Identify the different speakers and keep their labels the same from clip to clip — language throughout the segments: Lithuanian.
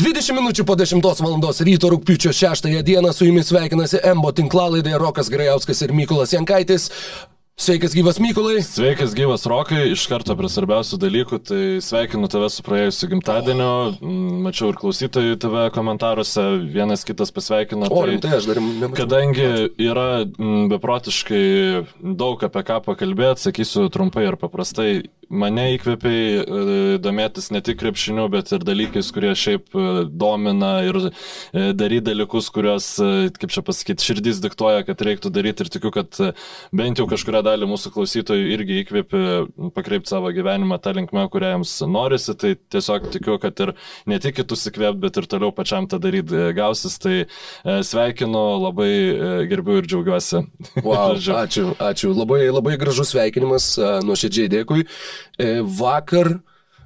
Speaker 1: 20 minučių po 10 val. ryto rūpiučio 6 dieną su jumis sveikinasi Embo tinklalaidė Rokas Grajauskas ir Mykolas Jankaitis. Sveikas gyvas Mykolai.
Speaker 2: Sveikas gyvas Rokai, iš karto prie svarbiausių dalykų, tai sveikinu tave su praėjusiu gimtadieniu, mm, mačiau ir klausytojų tave komentaruose, vienas kitas pasveikino.
Speaker 1: O, tai, tai aš dar nemačiau.
Speaker 2: Kadangi yra mm, beprotiškai daug apie ką pakalbėti, sakysiu trumpai ir paprastai, mane įkvėpiai e, domėtis ne tik krepšiniu, bet ir dalykais, kurie šiaip e, domina ir e, daryti dalykus, kuriuos, kaip čia pasakyti, širdis diktuoja, kad reiktų daryti ir tikiu, kad bent jau kažkuria dalį mūsų klausytojų irgi įkvėpė pakreipti savo gyvenimą tą linkmę, kurią jiems norisi. Tai tiesiog tikiu, kad ir ne tik kitus įkvėpti, bet ir toliau pačiam tą daryti gausis. Tai sveikinu, labai gerbiu ir džiaugiuosi.
Speaker 1: Wow, ačiū, ačiū. Labai, labai gražus sveikinimas, nuoširdžiai dėkui. Е, вакер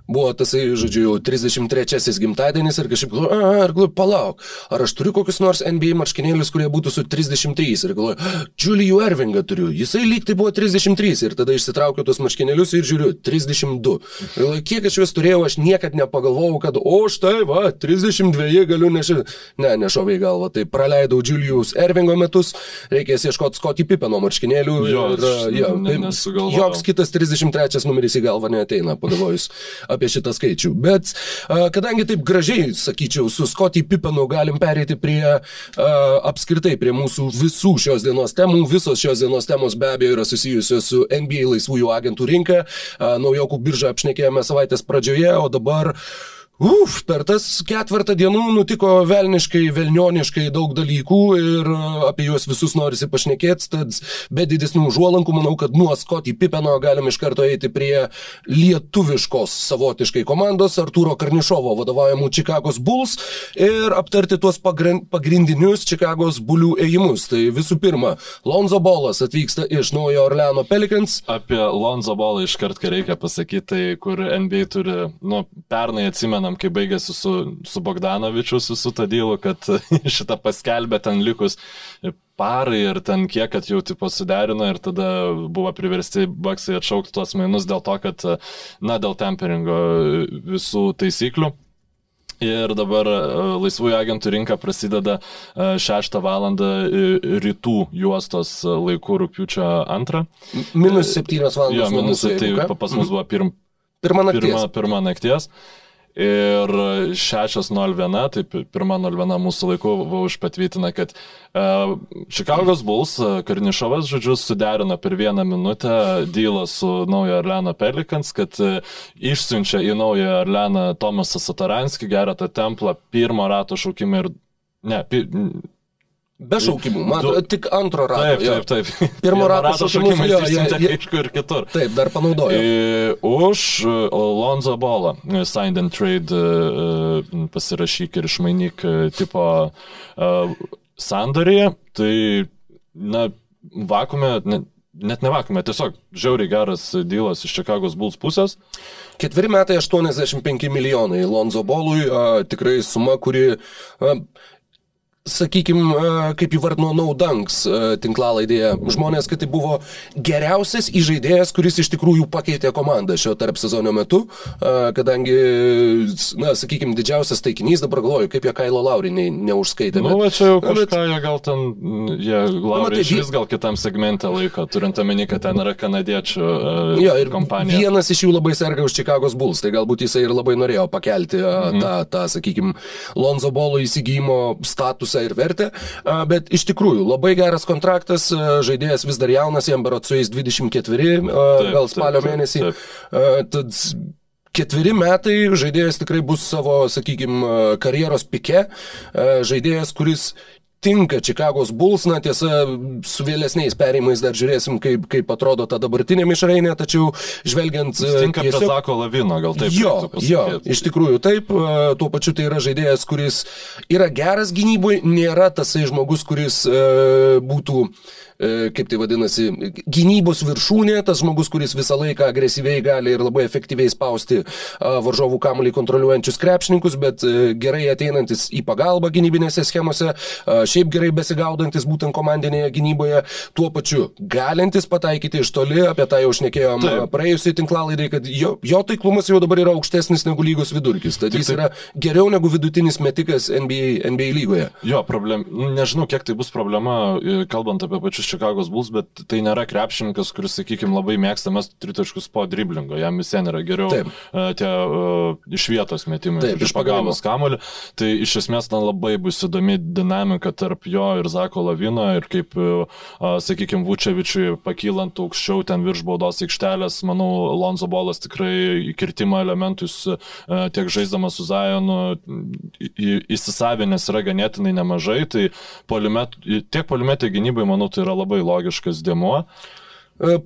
Speaker 1: buvo tasai, žodžiu, jau 33-asis gimtadienis ir kažkaip galvoju, ar galvoju, palauk, ar aš turiu kokius nors NBA marškinėlius, kurie būtų su 33 ir galvoju, Julijų Ervingą turiu, jisai lyg tai buvo 33 ir tada išsitraukiu tuos marškinėlius ir žiūriu, 32. Ir galvoju, kiek aš juos turėjau, aš niekad nepagalvojau, kad, o štai, va, 32 galiu nešti. Ne, nešovai galvą, tai praleidau Julijus Ervingo metus, reikės ieškoti Scotty Pippeno marškinėlių.
Speaker 2: Jo,
Speaker 1: ir,
Speaker 2: ja, tai
Speaker 1: joks kitas 33 numeris į galvą neteina, pagalvojus apie šitą skaičių. Bet kadangi taip gražiai, sakyčiau, su Scotty Pippenu galim perėti prie apskritai prie mūsų visų šios dienos temų. Visos šios dienos temos be abejo yra susijusios su NBA laisvųjų agentų rinka. Naujokų biržą apšnekėjome savaitės pradžioje, o dabar uh, Uf, per tas ketvirtą dienų nutiko velniškai, velnioniškai daug dalykų ir e, apie juos visus norisi pašnekėti, tad be didesnių užuolankų manau, kad nuo Scotty Pippeno galim iš karto eiti prie lietuviškos savotiškai komandos Arturo Karnišovo vadovaujamų Čikagos Bulls ir aptarti tuos pagrindinius Čikagos bulių ėjimus. Tai visų pirma, Lonzo Bolas atvyksta iš Naujo Orleano Pelicans.
Speaker 2: Apie Lonzo Bolą iš karto reikia pasakyti, tai kur NBA turi, nu, pernai atsimenu, atsimenam, kai baigėsi su, su Bogdanovičiu, su, su tą dylu, kad šitą paskelbė ten likus parai ir ten kiek, kad jau tipo suderino ir tada buvo priversti baksai atšaukti tuos mainus dėl to, kad, na, dėl temperingo visų taisyklių. Ir dabar e, laisvųjų agentų rinka prasideda 6 val. rytų juostos laikų rūpiučio 2.
Speaker 1: Minus 7 val.
Speaker 2: Jo, minus 7, tai pas mus buvo pirm,
Speaker 1: pirma nakties.
Speaker 2: Pirma, pirma nakties. Ir 6.01, tai pirma 01 mūsų laiku užpatvytina, kad uh, Chicago's Bulls uh, Karnišovas, žodžiu, suderino per vieną minutę dylą su Naujo Orleano Pelikans, kad uh, išsiunčia į Naują Orleaną Tomasą Sataranskį, gerą tą templą, pirmo rato šaukimą ir Ne, pi,
Speaker 1: Be šaukimų, man du... tik antro rato.
Speaker 2: Taip, taip, taip.
Speaker 1: Pirmo rato, šaukimai
Speaker 2: jo, jie, jie, aišku, ir kitur.
Speaker 1: Taip, dar panaudojo.
Speaker 2: E, už Lonzo Bolą, signed and trade, e, pasirašyk ir išmainyk e, tipo sandorėje, tai, na, vakume, ne, net ne vakume, tiesiog žiauriai geras dylas iš Čikagos Bulls pusės.
Speaker 1: Ketveri metai 85 milijonai Lonzo Bolui, a, tikrai suma, kuri a, sakykime, kaip įvardino Naudanks tinklalaidėje, žmonės, kad tai buvo geriausias įžaidėjas, kuris iš tikrųjų pakeitė komandą šio tarp sezono metu, kadangi, na, sakykime, didžiausias taikinys, dabar galvoju, kaip jie Kailo Lauriniai neužskaitė.
Speaker 2: Na, nu, bet čia jau kažką, bet, jie gal ten, jie Laurinai iš vis gal kitam segmente laiko, turint omeny, kad ten yra kanadiečių uh, jo, kompanija.
Speaker 1: Vienas iš jų labai serga už Čikagos Bulls, tai galbūt jisai ir labai norėjo pakelti uh, mhm. tą, tą, sakykime, Lonzo Bolo įsigijimo statusą statusą ir vertę, bet iš tikrųjų labai geras kontraktas, žaidėjas vis dar jaunas, jam barot su jais 24, taip, gal spalio taip, mėnesį. Taip. Tad ketveri metai žaidėjas tikrai bus savo, sakykime, karjeros pike, žaidėjas, kuris tinka Čikagos Bulls, na tiesa, su vėlesniais perimais dar žiūrėsim, kaip, kaip atrodo ta dabartinė mišrainė, tačiau žvelgiant...
Speaker 2: Jis tinka tiesiog... prie Zako Lavino, gal taip?
Speaker 1: Jo, jo, iš tikrųjų taip, tuo pačiu tai yra žaidėjas, kuris yra geras gynybui, nėra tasai žmogus, kuris e, būtų E, kaip tai vadinasi, gynybos viršūnė, tas žmogus, kuris visą laiką agresyviai gali ir labai efektyviai spausti varžovų kamuolį kontroliuojančius krepšininkus, bet e, gerai ateinantis į pagalbą gynybinėse schemose. šiaip gerai besigaudantis būtent komandinėje gynyboje, tuo pačiu galintis pataikyti iš toli, apie tą jau šnekėjom praėjusiai tinklalaidai, kad jo, jo taiklumas jau dabar yra aukštesnis negu lygos vidurkis. Tad jis yra geriau negu vidutinis metikas NBA, NBA lygoje.
Speaker 2: Jo, problem, nežinau, kiek tai bus problema, e, kalbant apie pačius Čikagos Bulls, bet tai nėra krepšininkas, kuris, sakykime, labai mėgsta mes tritaškus po driblingo. Jam vis vien yra geriau Taip. E, tie uh, iš vietos metimai, Taip, iš pagavos kamolį. Tai iš esmės ten labai bus įdomi dinamika tarp jo ir Zako Lavino ir kaip, uh, sakykime, Vučevičiui pakylant aukščiau ten virš baudos aikštelės, manau, Lonzo Bolas tikrai įkirtimo elementus uh, tiek žaisdamas su Zajonu įsisavinęs yra ganėtinai nemažai. Tai polimet, tiek polimetė gynybai, manau, tai yra labai logiškas dėmuo.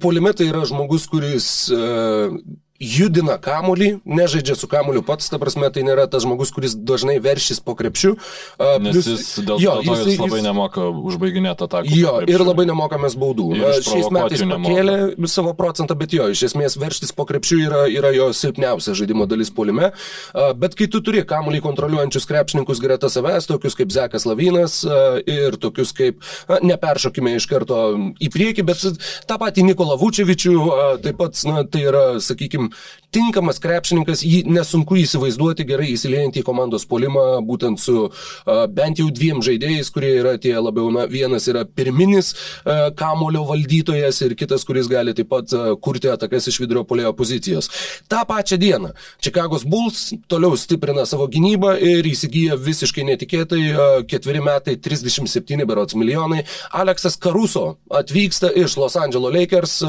Speaker 1: Polimetai yra žmogus, kuris uh, judina kamulį, nežaidžia su kamuliu pats, ta prasme, tai nėra tas žmogus, kuris dažnai veršys po krepšiu.
Speaker 2: Uh, Nes plus, jis dėl jo, to jis, jis labai nemoka užbaiginėti ataką.
Speaker 1: Jo, ir labai nemokamės baudų. Šiais metais pakėlė savo procentą, bet jo, iš esmės verštis po krepšiu yra, yra jo silpniausia žaidimo dalis polime. Uh, bet kai tu turi kamulį kontroliuojančius krepšininkus greta savęs, tokius kaip Zekas Lavinas uh, ir tokius kaip, na, neperšokime iš karto į priekį, bet tą patį Nikolą Vučevičių, taip pat, na, tai yra, sakykime, tinkamas krepšininkas, jį nesunku įsivaizduoti gerai įsiliejant į komandos polimą, būtent su uh, bent jau dviem žaidėjais, kurie yra tie labiau, na, vienas yra pirminis uh, kamulio valdytojas ir kitas, kuris gali taip pat uh, kurti atakas iš vidurio polėjo pozicijos. Ta pačią dieną Čikagos Bulls toliau stiprina savo gynybą ir įsigyja visiškai netikėtai ketveri metai 37 berots milijonai. Aleksas Karuso atvyksta iš Los Angeles Lakers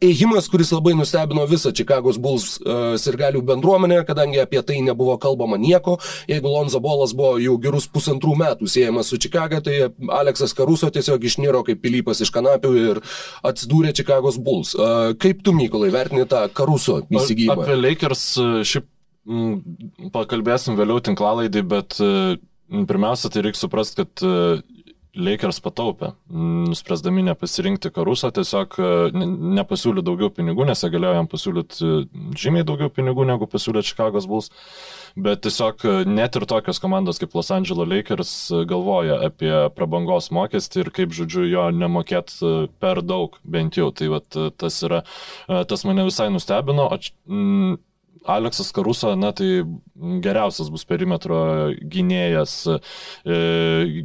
Speaker 1: ėjimas, kuris labai nustebino visą Čikagos Bulls uh, sirgalių bendruomenę, kadangi apie tai nebuvo kalbama nieko. Jeigu Lonzo Bolas buvo jau gerus pusantrų metų siejamas su Čikaga, tai Aleksas Karuso tiesiog išniro kaip pilypas iš kanapių ir atsidūrė Čikagos Bulls. Uh, kaip tu, Mykolai, vertini tą Karuso įsigijimą?
Speaker 2: Apie Lakers šiaip m, pakalbėsim vėliau tinklalaidį, bet pirmiausia, tai reikia suprasti, kad Lakers pataupė, nuspręsdami nepasirinkti Karuso, tiesiog e, nepasiūlė daugiau pinigų, nes jie galėjo jam pasiūlyti e, žymiai daugiau pinigų negu pasiūlė Chicago's Bulls. Bet tiesiog e, net ir tokios komandos kaip Los Angeles Lakers galvoja apie prabangos mokestį ir kaip, žodžiu, jo nemokėt per daug, bent jau. Tai vat, tas, yra, tas mane visai nustebino. O, m, Aleksas Karuso, na tai geriausias bus perimetro gynėjas e,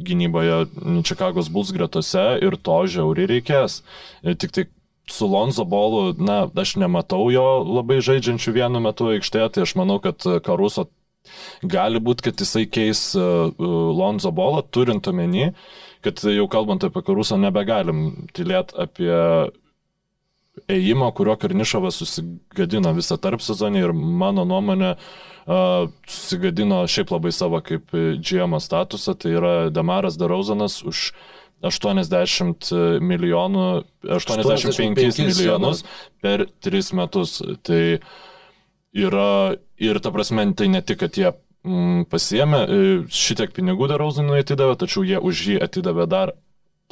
Speaker 2: gynyboje Čikagos Bulls gretose ir to žiauriai reikės. E, tik tai su Lonzo Bolu, na, aš nematau jo labai žaidžiančių vienu metu aikštėje, tai aš manau, kad Karuso gali būti, kad jisai keis e, Lonzo Bolą, turint omeny, kad jau kalbant apie Karusą nebegalim tylėti apie ėjimo, kurio Karnišovas susigadino visą tarp sezonį ir mano nuomonė uh, susigadino šiaip labai savo kaip GM statusą, tai yra Demaras Darauzanas už 80 milijonų, 85, 85 milijonus per 3 metus. Tai yra ir ta prasme, tai ne tik, kad jie mm, pasiemė šitiek pinigų Darauzanui atidavė, tačiau jie už jį atidavė dar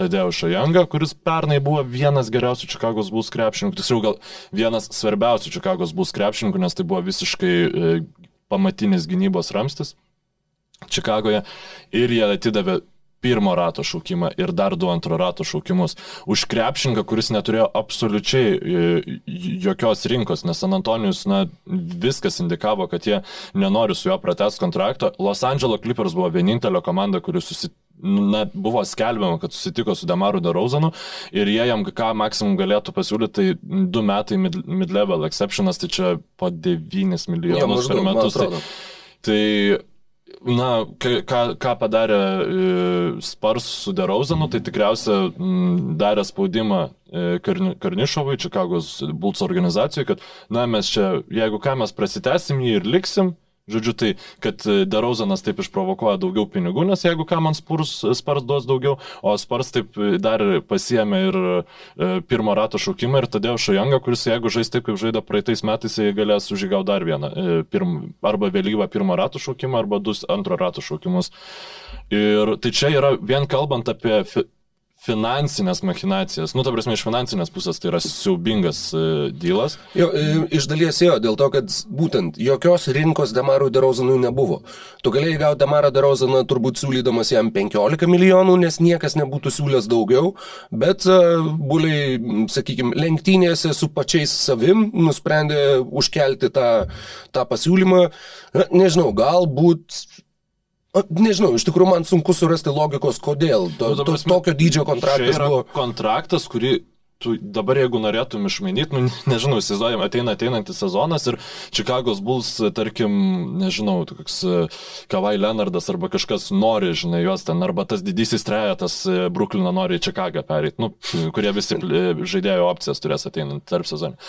Speaker 2: Tadeušą Jangą, kuris pernai buvo vienas geriausių Čikagos bus krepšininkų, tiksliau gal vienas svarbiausių Čikagos bus krepšininkų, nes tai buvo visiškai e, pamatinis gynybos ramstis Čikagoje. Ir jie atidavė pirmo rato šaukimą ir dar du antro rato šaukimus. Už krepšinką, kuris neturėjo absoliučiai e, jokios rinkos, nes San Antonijus, na, viskas indikavo, kad jie nenori su juo pratęs kontrakto. Los Angeles Clippers buvo vienintelė komanda, kuri susitikė na, buvo skelbiama, kad susitiko su Demaru Darauzanu ir jie jam ką maksimum galėtų pasiūlyti, tai du metai mid-level mid exceptionas, tai čia po 9 milijonus ja, maždaug, per metus. Tai, tai na, ką, ką padarė e, Spars su Derauzanu, tai tikriausia m, darė spaudimą e, Karnišovui, Čikagos Bulls organizacijai, kad, na, mes čia, jeigu ką, mes prasitęsim jį ir liksim, Žodžiu, tai, kad e, Derauzanas taip išprovokuoja daugiau pinigų, nes jeigu ką man spurs, spars duos daugiau, o spars taip e, dar pasiemė ir e, pirmo rato šaukimą ir todėl Šajanga, kuris jeigu žais taip, kaip žaidė praeitais metais, jie galės užigauti dar vieną, e, pirm, arba vėlyvą pirmo rato šaukimą, arba du antro rato šaukimus. Ir tai čia yra vien kalbant apie finansinės machinacijas. Nu, ta prasme, iš finansinės pusės tai yra siaubingas uh, dealas.
Speaker 1: Jo, iš dalies jo, dėl to, kad būtent jokios rinkos Demarui Derozanui nebuvo. Tu galėjai gauti Demarą Derozaną turbūt siūlydamas jam 15 milijonų, nes niekas nebūtų siūlęs daugiau, bet uh, buliai, sakykime, lenktynėse su pačiais savim nusprendė užkelti tą, tą pasiūlymą. Na, nežinau, galbūt Nežinau, iš tikrųjų man sunku surasti logikos, kodėl. To, nu, to, tokio dydžio kontraktas buvo.
Speaker 2: Kontraktas, kurį tu dabar jeigu norėtum išmainyti, nu, nežinau, įsivaizduojam, ateina ateinantis sezonas ir Čikagos Bulls, tarkim, nežinau, koks e, Kavai Leonardas arba kažkas nori, žinai, juos ten, arba tas didysis trejetas e, Bruklino nori į Čikagą pereiti, nu, kurie visi e, žaidėjo opcijas turės ateinant tarp sezonų.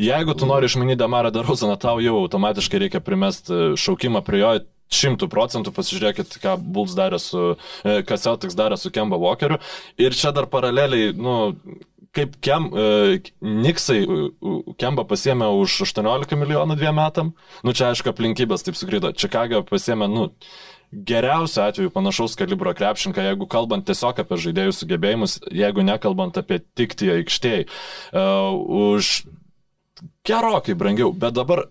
Speaker 2: Jeigu tu nori išmainyti Damarą Daruzaną, tau jau automatiškai reikia primesti šaukimą prie jo šimtų procentų pasižiūrėkit, ką Bulls darė su, e, ką Celtics darė su Kemba Walkeriu. Ir čia dar paraleliai, nu, kaip Kem, uh, Niksai Kemba pasiemė už 18 milijonų dviem metam. Nu, čia aišku aplinkybės taip sukrydo. Čikaga pasiemė, nu, geriausiu atveju panašaus kalibro krepšinką, jeigu kalbant tiesiog apie žaidėjų sugebėjimus, jeigu nekalbant apie tiktį aikštėje, uh, už gerokai brangiau. Bet dabar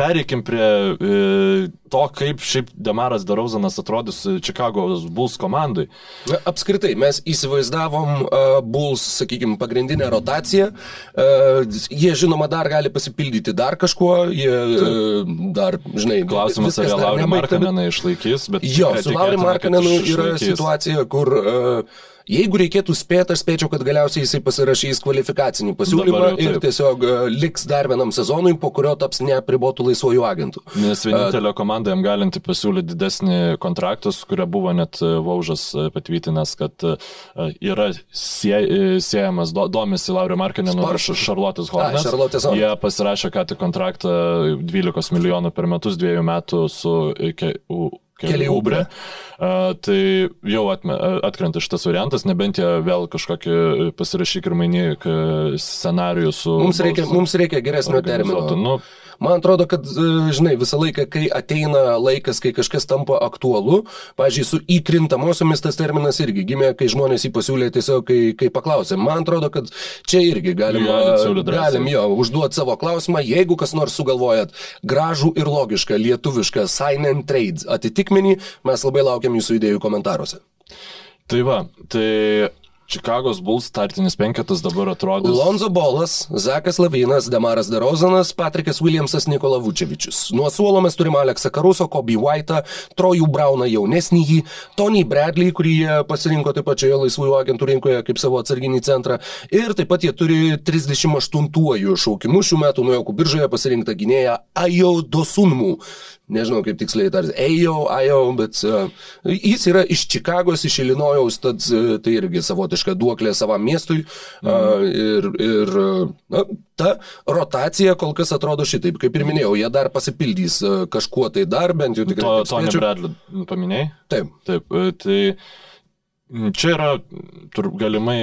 Speaker 2: Pereikim prie e, to, kaip šiaip Demaras Darauzanas atrodys Čikagos Bulls komandai.
Speaker 1: Na, apskritai, mes įsivaizdavom uh, Bulls, sakykime, pagrindinę rotaciją. Uh, jie, žinoma, dar gali pasipildyti dar kažkuo. Jie uh, dar, žinai,
Speaker 2: klausimas, ar Laurį Markaneną išlaikys, bet...
Speaker 1: Jo, su Laurį Markanenu yra situacija, kur... Uh, Jeigu reikėtų spėti, aš spėčiau, kad galiausiai jisai pasirašys kvalifikacinį pasiūlymą ir tiesiog uh, liks dar vienam sezonui, po kurio taps neapribotų laisvojų agentų.
Speaker 2: Nes vienintelė komanda jam galinti pasiūlyti didesnį kontraktą, su kuria buvo net Vaužas patvirtinęs, kad yra sie, siejamas, do, domisi Laurio Markinenu ir Šarlotės Hornets. Jie pasirašė ką tik kontraktą 12 milijonų per metus dviejų metų su keli ubre. Uh, tai jau atme, atkrenta šitas variantas, nebent jie vėl kažkokį pasirašyk ir mainyk scenarijų su...
Speaker 1: Mums reikia, mums reikia geresnio termino. Nu, Man atrodo, kad, e, žinai, visą laiką, kai ateina laikas, kai kažkas tampa aktualu, pažiūrėjau, su įkrintamosiomis tas terminas irgi gimė, kai žmonės jį pasiūlė tiesiog, kai, kai paklausė. Man atrodo, kad čia irgi galima, galim jo užduoti savo klausimą, jeigu kas nors sugalvojat gražų ir logišką lietuvišką sign and trade atitikmenį, mes labai laukiam jūsų idėjų komentaruose.
Speaker 2: Tai va, tai Čikagos Bulls startinis penketas dabar atrodo.
Speaker 1: Lonzo Bolas, Zakas Lavinas, Demaras Derozanas, Patrikas Williamsas, Nikola Vučevičius. Nuo suolo mes turime Aleksą Karuso, Kobe White'ą, Trojų Brauną jaunesnįjį, Tony Bradley, kurį jie pasirinko taip čia laisvųjų agentų rinkoje kaip savo atsarginį centrą. Ir taip pat jie turi 38-ųjų šaukimų šių metų nuojokų biržoje pasirinktą gynėją Ajo Dosunmų nežinau kaip tiksliai tarsi, Ejo, Ajo, bet uh, jis yra iš Čikagos, iš Ilinojaus, tad uh, tai irgi savotiška duoklė savam miestui. Mhm. Uh, ir ir na, ta rotacija kol kas atrodo šitaip, kaip ir minėjau, jie dar pasipildys kažkuo tai dar, bent jau tikrai.
Speaker 2: To, Tony Bradley paminėjai?
Speaker 1: Taip.
Speaker 2: Taip, tai čia yra tur, galimai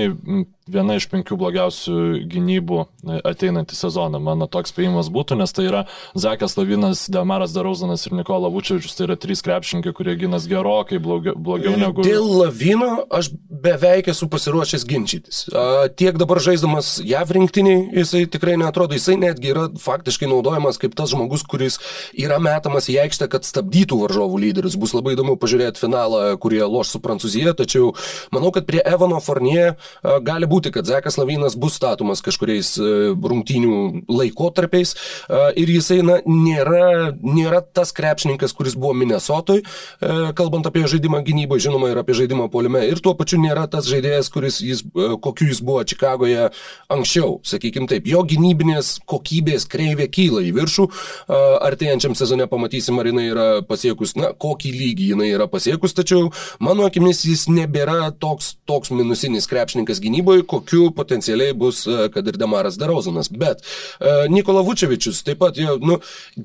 Speaker 2: viena iš penkių blogiausių gynybų e, ateinantį sezoną. Mano toks spėjimas būtų, nes tai yra Zakas Lavinas, Demaras Darauzanas ir Nikola Vučiavičius, tai yra trys krepšininkai, kurie ginas gerokai blogiau, blogiau negu...
Speaker 1: Dėl Lavino aš beveik esu pasiruošęs ginčytis. A, tiek dabar žaisdamas JAV rinktiniai, jisai tikrai netrodo, jisai netgi yra faktiškai naudojamas kaip tas žmogus, kuris yra metamas į aikštę, kad stabdytų varžovų lyderius. Bus labai įdomu pažiūrėti finalą, kurie loš su Prancūzija, tačiau manau, kad prie Evano Fornie gali būti būti, kad Zekas Lavinas bus statomas kažkuriais e, rungtynių laikotarpiais e, ir jisai na, nėra, nėra tas krepšininkas, kuris buvo Minnesotoj, e, kalbant apie žaidimą gynyboje, žinoma, ir apie žaidimą polime. Ir tuo pačiu nėra tas žaidėjas, kuris jis, kokiu jis buvo Čikagoje anksčiau, sakykime taip. Jo gynybinės kokybės kreivė kyla į viršų. Artėjančiam sezone pamatysim, ar jinai yra pasiekus, na, kokį lygį jinai yra pasiekus, tačiau mano akimis jis nebėra toks, toks minusinis krepšininkas gynyboje, kokiu potencialiai bus, e, kad ir Demaras Darauzanas. Bet uh, Nikola Vučevičius taip pat, jau, nu,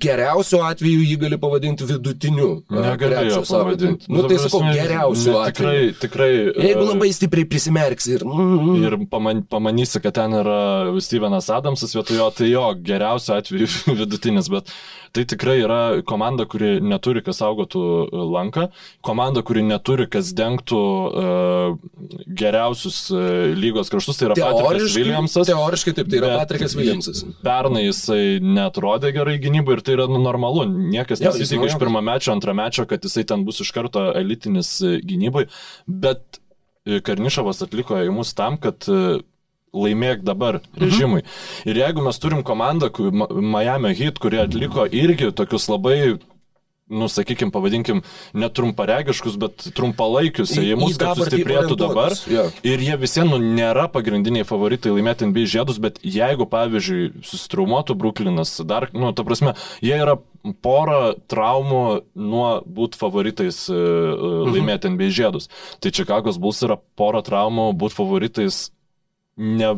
Speaker 1: geriausiu atveju jį gali pavadinti vidutiniu.
Speaker 2: Negalėjau pavadinti.
Speaker 1: Nu, tai sakau, geriausiu
Speaker 2: ne, tikrai,
Speaker 1: atveju.
Speaker 2: Tikrai,
Speaker 1: Jeigu labai stipriai prisimerksi ir... Mm,
Speaker 2: ir paman, pamanysi, kad ten yra Stevenas Adamsas vietojo, tai jo, geriausiu atveju vidutinis, bet tai tikrai yra komanda, kuri neturi kas saugotų lanką, komanda, kuri neturi kas dengtų uh, geriausius uh, lygos kraštus, tai yra Patrikas Williamsas.
Speaker 1: Teoriškai taip, tai yra Patrikas Williamsas.
Speaker 2: Pernai jisai netrodė gerai gynybai ir tai yra nu, normalu. Niekas nesitikė iš pirmo mečio, antro mečio, kad jisai ten bus iš karto elitinis e, gynybai, bet Karnišavas atliko įmus tam, kad laimėk dabar režimui. Mhm. Ir jeigu mes turim komandą, Miami Heat, kurie atliko irgi tokius labai nu, sakykime, pavadinkim, netrumparegiškus, bet trumpalaikius ėjimus, kad sustiprėtų dabar.
Speaker 1: Yeah.
Speaker 2: Ir jie visi, nu, nėra pagrindiniai favoritai laimėti NBA žiedus, bet jeigu, pavyzdžiui, susitraumuotų Bruklinas, dar, nu, ta prasme, jie yra porą traumų nuo būti favoritais e, e, laimėti NBA žiedus. Tai Čikagos Bulls yra porą traumų būti favoritais ne,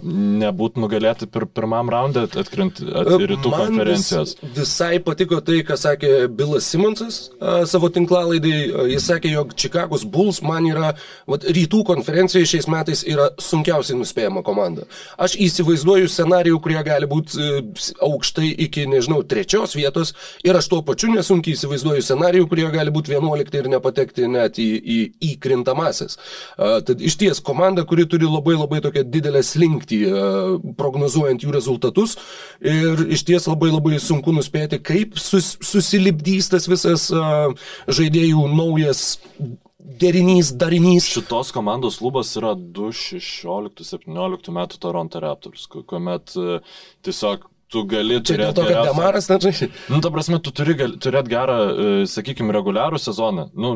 Speaker 2: nebūt nugalėti pir, pirmam raundė atkrint at, rytų Man konferencijos.
Speaker 1: Vis, visai patiko tai, ką sakė Bilas Simonsas a, savo tinklalaidai. Jis sakė, jog Čikagos Bulls man yra, vat, rytų konferencijoje šiais metais yra sunkiausiai nuspėjama komanda. Aš įsivaizduoju scenarijų, kurie gali būti e, aukštai iki, nežinau, trečios vietos ir aš tuo pačiu nesunkiai įsivaizduoju scenarijų, kurie gali būti vienuolikti ir nepatekti net į, į, į krintamasis. A, tad iš ties komanda, kuri turi labai labai tokią didelę slinktį, e, prognozuojant jų rezultatus. Ir iš ties labai labai sunku nuspėti, kaip sus, susilipdys tas visas uh, žaidėjų naujas derinys, darinys.
Speaker 2: Šitos komandos klubas yra 2016-2017 metų Toronto Raptors, kuomet uh, tiesiog tu gali
Speaker 1: Čia turėti. Dėl to, kad Demaras net žaidžia.
Speaker 2: Nu, ta prasme, tu turi turėti gerą, sakykime, reguliarų sezoną. Nu,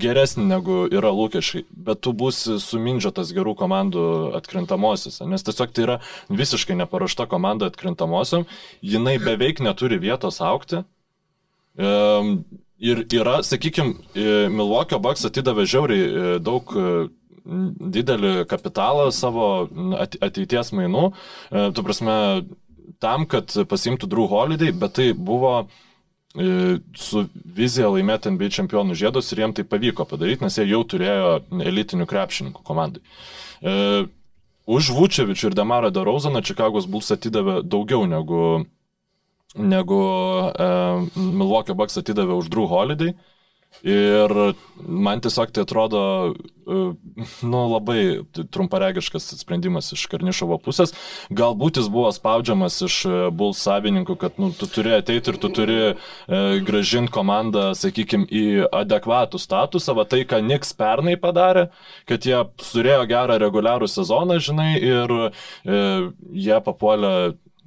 Speaker 2: geresnį negu yra lūkesčiai, bet tu būsi sumindžiotas gerų komandų atkrintamosiose, nes tiesiog tai yra visiškai neparuošta komanda atkrintamosiom, jinai beveik neturi vietos aukti. Ir yra, sakykime, Milwaukee Bucks atidavė žiauriai e, daug e, didelį kapitalą savo ateities mainų, e, tu prasme, tam, kad pasimtų Drew Holiday, bet tai buvo uh, su vizija laimėti NBA čempionų žiedus ir jiems tai pavyko padaryti, nes jie jau turėjo elitinių krepšininkų komandai. E, už Vučevičių ir Demarą Darauzaną Čikagos Bulls atidavė daugiau negu, negu e, Milwaukee Bucks atidavė už Drew Holiday. E, Ir man tiesiog tai atrodo, e, nu, labai trumparegiškas sprendimas iš Karnišovo pusės. Galbūt jis buvo spaudžiamas iš e, Bulls savininkų, kad nu, tu turi ateiti ir tu turi e, gražinti komandą, sakykime, į adekvatų statusą, va tai, ką Niks pernai padarė, kad jie turėjo gerą reguliarų sezoną, žinai, ir e, jie papuolė,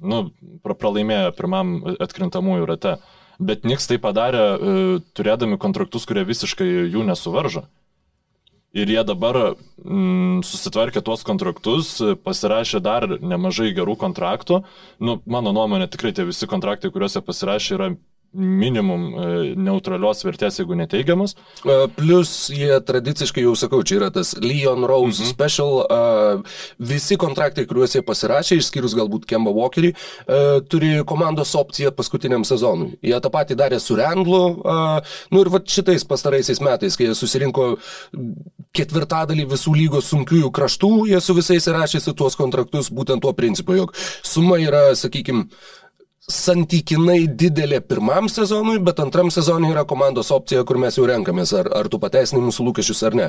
Speaker 2: nu, pralaimėjo pirmam atkrintamųjų rate. Bet Niks tai padarė e, turėdami kontraktus, kurie visiškai jų nesuvaržo. Ir jie dabar mm, susitvarkė tuos kontraktus, pasirašė dar nemažai gerų kontraktų. Nu, mano nuomonė, tikrai tie visi kontraktai, kuriuose pasirašė, yra minimum e, neutralios vertės, jeigu neteigiamas.
Speaker 1: E, plus jie tradiciškai, jau sakau, čia yra tas Leon Rose mhm. special, uh, visi kontraktai, kuriuos jie pasirašė, išskyrus galbūt Kemba Walkerį, turi komandos opciją paskutiniam sezonui. Jie tą patį darė su Randlu, uh, nu ir va šitais pastaraisiais metais, kai jie susirinko ketvirtadalį visų lygos sunkiųjų kraštų, jie su visais rašėsi tuos kontraktus būtent tuo principu, jog suma yra, sakykime, santykinai didelė pirmam sezonui, bet antram sezonui yra komandos opcija, kur mes jau renkamės, ar, ar tu pateisinai mūsų lūkesčius ar ne.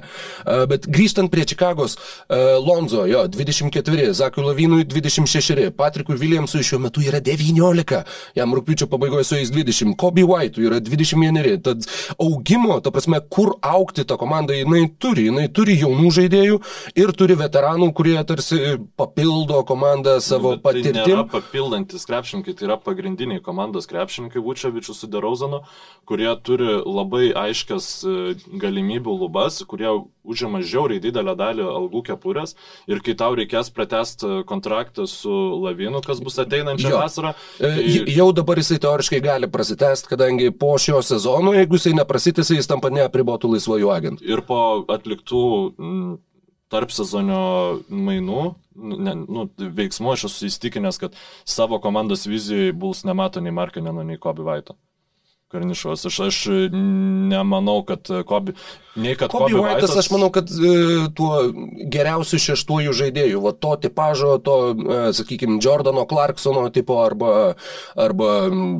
Speaker 1: Bet grįžtant prie Čikagos, Lonzo, jo, 24, Zakui Lavinui 26, Patrikui Williamsui šiuo metu yra 19, jam rūpiučio pabaigoje su jais 20, Kobe White'ui yra 21, tad augimo, ta prasme, kur aukti ta komanda, jinai turi, jinai turi jaunų žaidėjų ir turi veteranų, kurie tarsi papildo komandą savo
Speaker 2: bet tai
Speaker 1: patirtim.
Speaker 2: Tai papildantis krepšininkai, tai yra pagrindiniai komandos krepšininkai Vučevičius su Derauzanu, kurie turi labai aiškias e, galimybių lubas, kurie užima žiauriai didelę dalį algų kepurės ir kai tau reikės pratesti kontraktą su Lavinu, kas bus ateinančią vasarą.
Speaker 1: E, tai... Jau dabar jisai teoriškai gali prasitęsti, kadangi po šio sezono, jeigu jisai neprasitęsia, jis tampa neapribotų laisvojų agentų.
Speaker 2: Ir po atliktų tarp sezonio mainų, ne, nu, veiksmų aš esu įstikinęs, kad savo komandos vizijoje Bulls nemato nei Markineno, nei Kobe Vaito. Karnišos. Aš, aš nemanau, kad Kobi, nei kad
Speaker 1: Kobi White'as,
Speaker 2: White'as,
Speaker 1: aš manau, kad e, tuo geriausiu šeštuoju žaidėju, va to tipažo, to, e, sakykime, Jordano Clarksono tipo arba, arba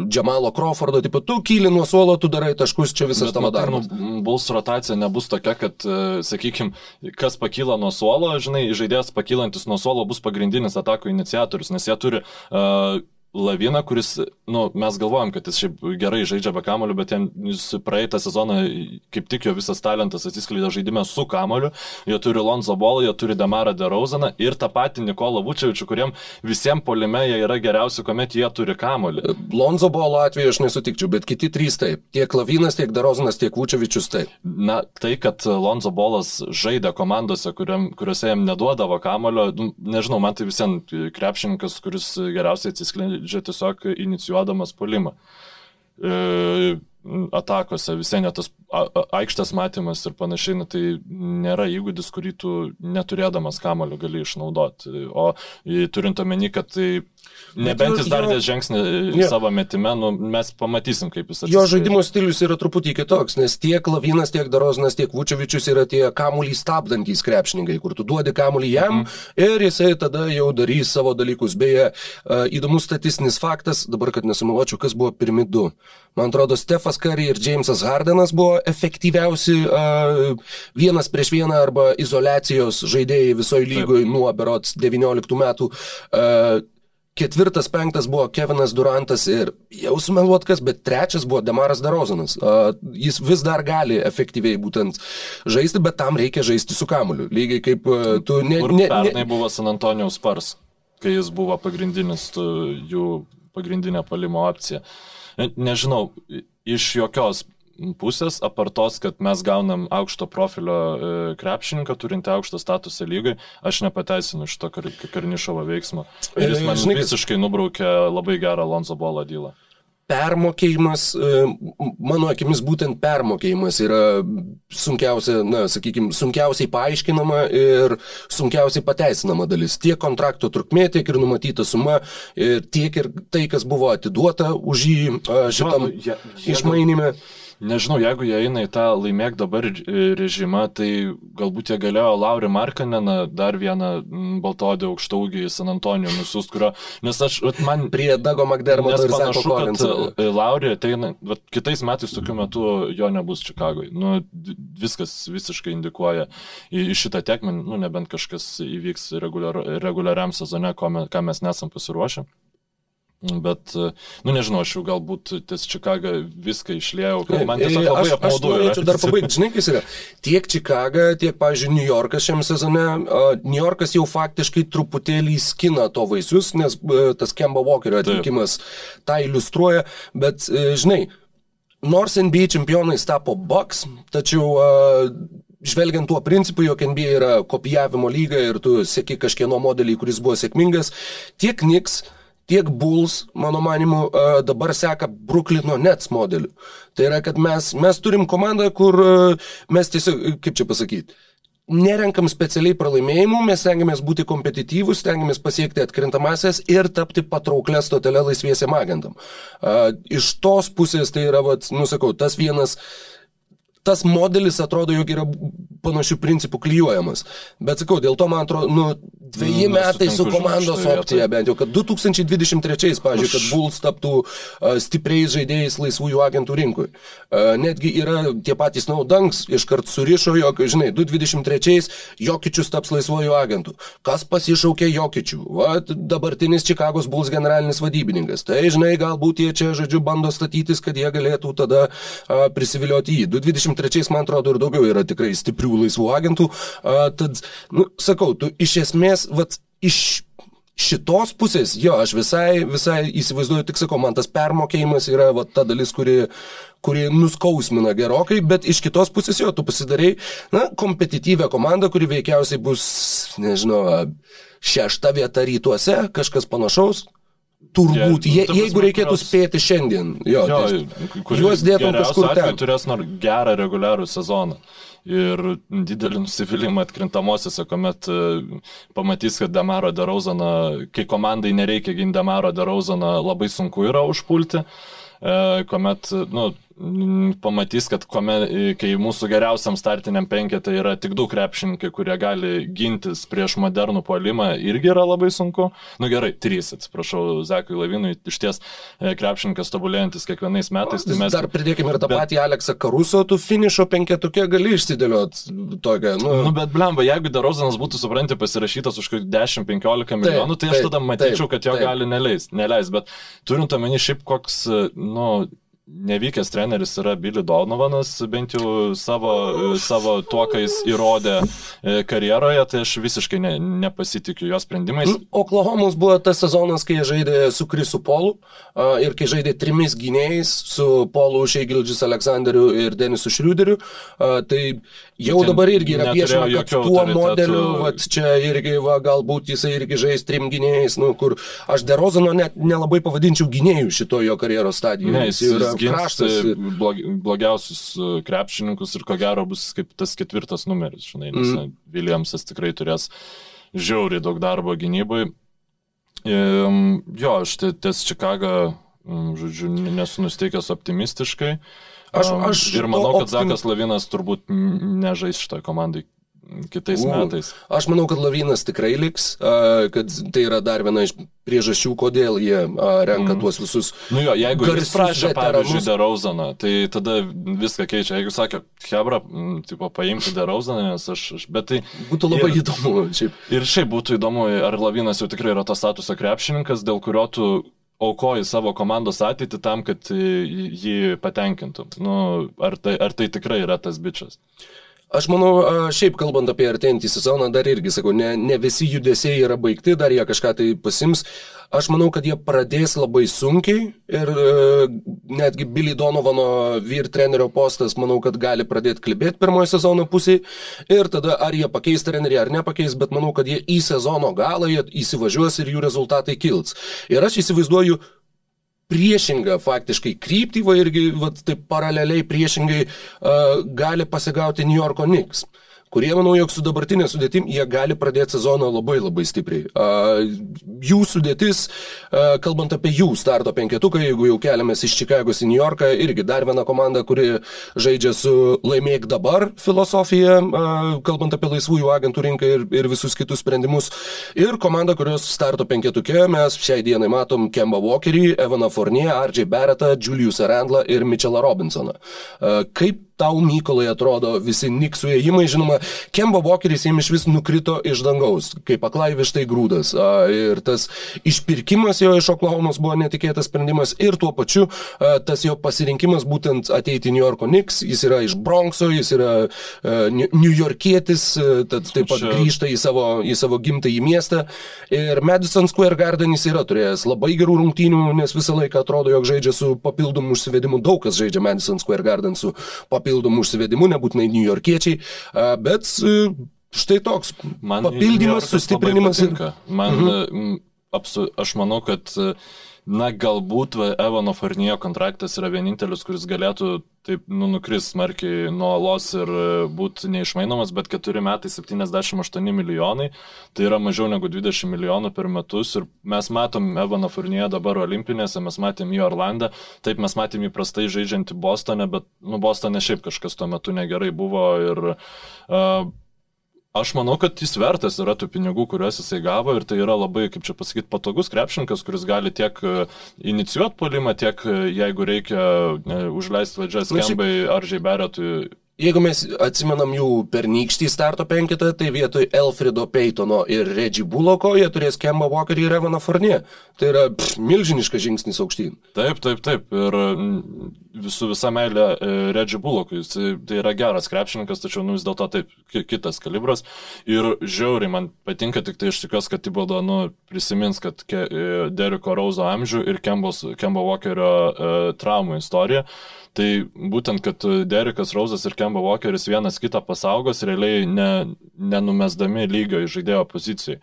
Speaker 1: Džamalo Crawfordo tipo, tu kyli nuo suolo, tu darai taškus, čia visas tavo darbas.
Speaker 2: Nu, Buls rotacija nebus tokia, kad, e, sakykime, kas pakyla nuo suolo, žinai, žaidėjas pakylantis nuo suolo bus pagrindinis atakų iniciatorius, nes jie turi uh, Lavina, kuris, nu, mes galvojam, kad jis šiaip gerai žaidžia be kamoliu, bet jam praeitą sezoną kaip tik jo visas talentas atsiskleidė žaidime su kamoliu. Jie turi Lonzo Bolą, jie turi Damarą Derauzaną ir tą patį Nikolą Vučiavičių, kuriem visiems polime jie yra geriausi, kuomet jie turi kamoliu.
Speaker 1: Lonzo Bolo atveju aš nesutikčiau, bet kiti trys taip. Tiek Lavinas, tiek Derauzanas, tiek Vučiavičius taip.
Speaker 2: Na, tai, kad Lonzo Bolas žaidė komandose, kuriam, kuriuose jam neduodavo kamolio, nu, nežinau, man tai visiems krepšininkas, kuris geriausiai atsiskleidė žaidžia tiesiog inicijuodamas polimą. E, atakose, visai net tas aikštės matymas ir panašiai, na, tai nėra įgūdis, kurį tu neturėdamas kamulio gali išnaudoti. O turint omeny, kad tai Nebent jis dar dės žingsnį į savo metimę, nu, mes pamatysim, kaip jis atsiskaitė.
Speaker 1: Jo žaidimo stilius yra truputį kitoks, nes tiek Lavinas, tiek Daroznas, tiek Vučevičius yra tie kamulį stabdantys krepšininkai, kur tu duodi kamulį jam mm. ir jisai tada jau darys savo dalykus. Beje, įdomus statistinis faktas, dabar kad nesumeluočiau, kas buvo pirmi du. Man atrodo, Stefas Curry ir Jamesas Hardenas buvo efektyviausi uh, vienas prieš vieną arba izolacijos žaidėjai visoje lygoje nuo berots 19 metų. Uh, Ketvirtas, penktas buvo Kevinas Durantas ir jau sumeluot kas, bet trečias buvo Demaras Darozanas. Uh, jis vis dar gali efektyviai būtent žaisti, bet tam reikia žaisti su kamuliu. Lygiai kaip uh, tu
Speaker 2: ne... ne, ne pernai buvo San Antonijaus Spars, kai jis buvo pagrindinis tu, jų pagrindinė palimo opcija. Ne, nežinau, iš jokios pusės, apartos, kad mes gaunam aukšto profilio e, krepšininką, turinti aukštą statusą lygai, aš nepateisinu šito kar Karnišovo veiksmo. Ir jis e, man Žinai, visiškai nubraukė labai gerą Lonzo Bolo dylą
Speaker 1: permokėjimas, e, mano akimis būtent permokėjimas yra sunkiausia, na, sakykime, sunkiausiai paaiškinama ir sunkiausiai pateisinama dalis. Tiek kontrakto trukmė, tiek ir numatyta suma, tiek ir tai, kas buvo atiduota už jį šitam išmainime. Ja,
Speaker 2: Nežinau, jeigu jie eina į tą laimėk dabar režimą, tai galbūt jie galėjo Laurį Markaneną, dar vieną baltodį aukštaugį į San Antonijo nusiųsti, kurio, nes aš, man...
Speaker 1: Prie Dago Magdermoto ir
Speaker 2: panašu, kad e, Laurį ateina, bet kitais metais tokiu metu jo nebus Čikagoje. Nu, viskas visiškai indikuoja į, į šitą tekmenį, nu, nebent kažkas įvyks reguliar, reguliariam sezone, ką mes nesam pasiruošę. Bet, nu nežinau, aš jau galbūt ties Čikagą viską išlėjau, kad man tiesiog labai aš, apmaudu.
Speaker 1: Aš norėčiau dar pabaigti, žinai, kas yra. Tiek Čikaga, tiek, pavyzdžiui, New Yorkas šiam sezone. Uh, New Yorkas jau faktiškai truputėlį skina to vaisius, nes uh, tas Kemba Walkerio atvykimas tą iliustruoja. Bet, uh, žinai, nors NBA čempionais tapo Bucks, tačiau uh, žvelgiant tuo principu, jog NBA yra kopijavimo lyga ir tu sėki kažkieno modelį, kuris buvo sėkmingas, tiek Knicks, tiek Bulls, mano manimu, dabar seka Brooklyno Nets modeliu. Tai yra, kad mes, mes turim komandą, kur mes tiesiog, kaip čia pasakyti, nerenkam specialiai pralaimėjimų, mes stengiamės būti kompetityvus, stengiamės pasiekti atkrintamasias ir tapti patrauklę stotelę laisviesiam agentam. Iš tos pusės tai yra, vat, nusakau, tas vienas tas modelis atrodo, jog yra panašių principų klyjuojamas. Bet sakau, dėl to man atrodo, nu, dviejį mm, metai su komandos opcija, bent jau, kad 2023, pavyzdžiui, kad Bulls taptų uh, stipriais žaidėjais laisvųjų agentų rinkui. Uh, netgi yra tie patys naudanks, iškart surišo, jog, žinai, 2023 Jokičius taps laisvųjų agentų. Kas pasišaukė Jokičių? Vat dabartinis Čikagos Bulls generalinis vadybininkas. Tai, žinai, galbūt jie čia, žodžiu, bando statytis, kad jie galėtų tada uh, prisivilioti jį. 2023, man atrodo, ir daugiau yra tikrai stiprių laisvų agentų. Uh, tad, nu, sakau, tu iš esmės, vat, iš šitos pusės, jo, aš visai, visai įsivaizduoju, tik sakau, man tas permokėjimas yra va, ta dalis, kuri, kuri nuskausmina gerokai, bet iš kitos pusės jo, tu pasidarai, na, kompetityvę komandą, kuri veikiausiai bus, nežinau, šešta vieta rytuose, kažkas panašaus, Turbūt, je,
Speaker 2: prasme,
Speaker 1: jeigu reikėtų
Speaker 2: kurios-
Speaker 1: spėti šiandien, jo,
Speaker 2: Jo,
Speaker 1: tai juos dėtum kažkur ten.
Speaker 2: turės nor gerą reguliarų sezoną. Ir didelį nusivylimą atkrintamosiose, kuomet e, pamatys, kad Demaro Derauzaną, kai komandai nereikia ginti Demaro Derauzaną, labai sunku yra užpulti. E, Kuomet, nu, pamatys, kad kuomet, e, kai mūsų geriausiam startiniam penketė yra tik du krepšininkai, kurie gali gintis prieš modernų puolimą, irgi yra labai sunku. Na nu, gerai, trys, atsiprašau, Zekui Lavinui, iš ties e, krepšininkas tobulėjantis kiekvienais metais. Tai mes
Speaker 1: Dar pridėkime ir tą
Speaker 2: bet-
Speaker 1: patį Aleksą Karuso, tu finišo penketukė gali išsidėlioti tokią, nu,
Speaker 2: Nu, bet blemba, jeigu Derozanas būtų, supranti, pasirašytas už kokį 10-15 milijonų, tai aš
Speaker 1: taip,
Speaker 2: tada matyčiau,
Speaker 1: taip,
Speaker 2: kad jo
Speaker 1: taip.
Speaker 2: gali neleis, neleis. Bet turint omeny šiaip koks, nu, nevykęs treneris yra Billy Donovanas, bent jau savo, savo tuo, ką jis įrodė e, karjeroje, tai aš visiškai ne, nepasitikiu jo sprendimais.
Speaker 1: Oklahomos buvo tas sezonas, kai žaidė su Krisu Polu ir kai žaidė trimis gynėjais su Polu Šeigildžis Aleksandriu ir Denisu Šriuderiu. Tai jau
Speaker 2: ten
Speaker 1: dabar irgi yra piešiama, kad tuo modeliu, vat, čia irgi, va, galbūt jisai irgi žais trim gynėjais, nu, kur aš Derozano net nelabai pavadinčiau gynėjų šito jo karjeros stadijoje.
Speaker 2: Ne, jis, jis gins
Speaker 1: ir-
Speaker 2: blog, blogiausius e, krepšininkus ir ko gero bus kaip tas ketvirtas numeris, žinai, nes mm. Williamsas tikrai turės žiauriai daug darbo gynybai. Jo, aš tai ties Čikagą, žodžiu, nesu nusteikęs optimistiškai.
Speaker 1: Aš- aš
Speaker 2: ir manau, kad
Speaker 1: optim-
Speaker 2: Zakas Lavinas turbūt nežais šitą komandai kitais
Speaker 1: U,
Speaker 2: metais.
Speaker 1: Aš manau, kad Lavinas tikrai liks, kad tai yra dar viena iš priežasčių, kodėl jie a, renka mm. tuos visus.
Speaker 2: Nu jo, jeigu jis prašė, pavyzdžiui, Derauzaną, tai tada viską keičia. Jeigu sakė, Hebra, tipo, paimti Derauzaną, nes aš, aš, bet tai...
Speaker 1: Būtų labai
Speaker 2: ir,
Speaker 1: įdomu. Šiaip.
Speaker 2: ir šiaip būtų įdomu, ar Lavinas jau tikrai yra tas statuso krepšininkas, dėl kurio tu aukoji savo komandos ateitį tam, kad e, jį patenkintum. Nu, ar, tai, ar tai tikrai yra tas bičias?
Speaker 1: Aš manau, šiaip kalbant apie artėjantį sezoną, dar irgi sakau, ne, ne visi judesiai yra baigti, dar jie kažką tai pasims. Aš manau, kad jie pradės labai sunkiai ir e, netgi Billy Donovano vyr trenerio postas, manau, kad gali pradėti klibėti pirmojo sezono pusėje ir tada ar jie pakeis trenerį ar nepakeis, bet manau, kad jie į sezono galą įsivažiuos ir jų rezultatai kils. Ir aš įsivaizduoju priešingą faktiškai kryptį, va irgi va, taip paraleliai priešingai uh, gali pasigauti New Yorko Knicks kurie, manau, jog su dabartinė sudėtim jie gali pradėti sezoną labai labai stipriai. Jų sudėtis, kalbant apie jų starto penketuką, jeigu jau keliamės iš Čikagos į New Yorką, irgi dar viena komanda, kuri žaidžia su laimėk dabar filosofija, kalbant apie laisvųjų agentų rinką ir, ir visus kitus sprendimus. Ir komanda, kurios starto penketuke mes šiai dienai matom Kemba Walkerį, Evaną Fournier, RJ Barrettą, Juliusą Randlą ir Mitchellą Robinsoną. Kaip tau, Mykolai, atrodo visi Niksų ėjimai, žinoma, Kemba Walkeris jiems iš vis nukrito iš dangaus, kaip aklai vištai grūdas. A, ir tas išpirkimas jo iš Oklahomos buvo netikėtas sprendimas ir tuo pačiu tas jo pasirinkimas būtent ateiti į New Yorko Knicks, jis yra iš Bronxo, jis yra New Yorkietis, tad taip pat grįžta į savo, į savo gimtąjį miestą. Ir Madison Square Garden jis yra turėjęs labai gerų rungtynių, nes visą laiką atrodo, jog žaidžia su papildomu užsivedimu. Daug kas žaidžia Madison Square Garden su papildomu užsivedimu, nebūtinai New Yorkiečiai, a, bet e, štai toks
Speaker 2: Man
Speaker 1: papildymas, sustiprinimas ir...
Speaker 2: Man, mhm. apsu, aš manau, kad, na, galbūt va, Evano Farnijo kontraktas yra vienintelis, kuris galėtų taip nu, nukris smarkiai nuo los ir būti neišmainomas, bet 4 metai 78 milijonai, tai yra mažiau negu 20 milijonų per metus ir mes matom Evaną Farnijo dabar olimpinėse, mes matėm jį Orlandą, taip mes matėm jį prastai žaidžiantį Bostone, bet, nu, Bostone šiaip kažkas tuo metu negerai buvo ir uh, Aš manau, kad jis vertas yra tų pinigų, kuriuos jisai gavo ir tai yra labai, kaip čia pasakyti, patogus krepšininkas, kuris gali tiek e, inicijuoti polimą, tiek e, jeigu reikia užleisti vadžias
Speaker 1: Na, šiaip-
Speaker 2: Kembai ar Žaiberetui.
Speaker 1: Jeigu mes atsimenam jų pernykštį starto penketą, tai vietoj Elfrido Peytono ir Reggie Bulloko jie turės Kemba Walkerį ir Evaną Fournier. Tai yra pff, milžiniškas žingsnis aukštyn.
Speaker 2: Taip, taip, taip. Ir mm, visų visą meilę e, Reggie Bullockui. Jis tai yra geras krepšininkas, tačiau nu, vis dėlto taip, ki- kitas kalibras. Ir žiauriai man patinka, tik tai aš tikiuosi, kad Tibaldo nu, prisimins, kad e, Deriko Rauzo amžių ir Kembo Walkerio e, traumų istoriją. Tai būtent, kad Derikas Rauzas ir Kemba Walkeris vienas kitą pasaugos, realiai ne, nenumesdami lygio į žaidėjo pozicijai.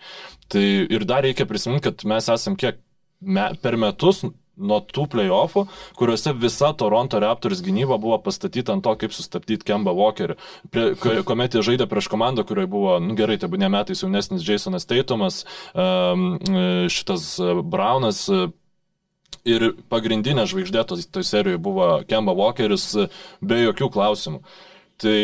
Speaker 2: Tai ir dar reikia prisiminti, kad mes esam kiek me, per metus nuo tų playoffų, kuriuose visa Toronto Raptors gynyba buvo pastatyta ant to, kaip sustabdyti Kemba Walkerį. Prie, kuomet jie žaidė prieš komandą, kurioje buvo, nu gerai, tai buvo ne metais jaunesnis Jasonas Taitumas, um, šitas Braunas. Ir pagrindinė žvaigždė toj to serijoje buvo Kemba Walkeris be jokių klausimų. Tai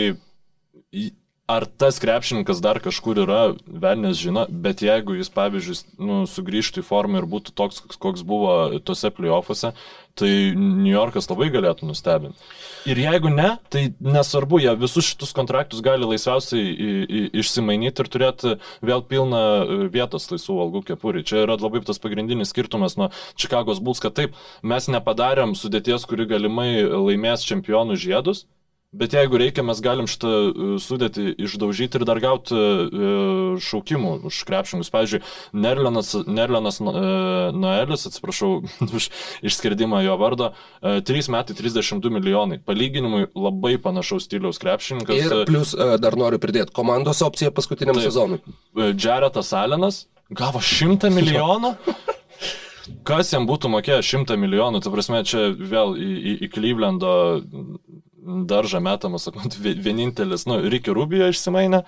Speaker 2: Ar tas krepšininkas dar kažkur yra, velnės žino, bet jeigu jis, pavyzdžiui, nu, sugrįžtų į formą ir būtų toks, koks buvo tose playoffuose, tai New Yorkas labai galėtų nustebinti. Ir jeigu ne, tai nesvarbu, jie visus šitus kontraktus gali laisviausiai išsimainyti ir turėti vėl pilną e, vietos laisvų algų kepurį. Čia yra labai tas pagrindinis skirtumas nuo Čikagos Bulls, kad taip, mes nepadarėm sudėties, kuri galimai laimės čempionų žiedus, Bet jeigu reikia, mes galim šitą e, sudėti išdaužyti ir dar gauti e, šaukimų už krepšingus. Pavyzdžiui, Nerlenas, Nerlenas e, Noelis, atsiprašau už išskirdimą jo vardo, 3 metai 32 milijonai. Palyginimui labai panašaus stiliaus krepšininkas.
Speaker 1: Ir plus dar noriu pridėti komandos opciją paskutiniam Taip, sezonui.
Speaker 2: Jaretas Alenas gavo 100 milijonų. Kas jam būtų mokėjęs 100 milijonų, tai prasme, čia vėl į, į, į Clevelando daržą metamas, sakant, vienintelis, nu, Ricky Rubio išsimainė.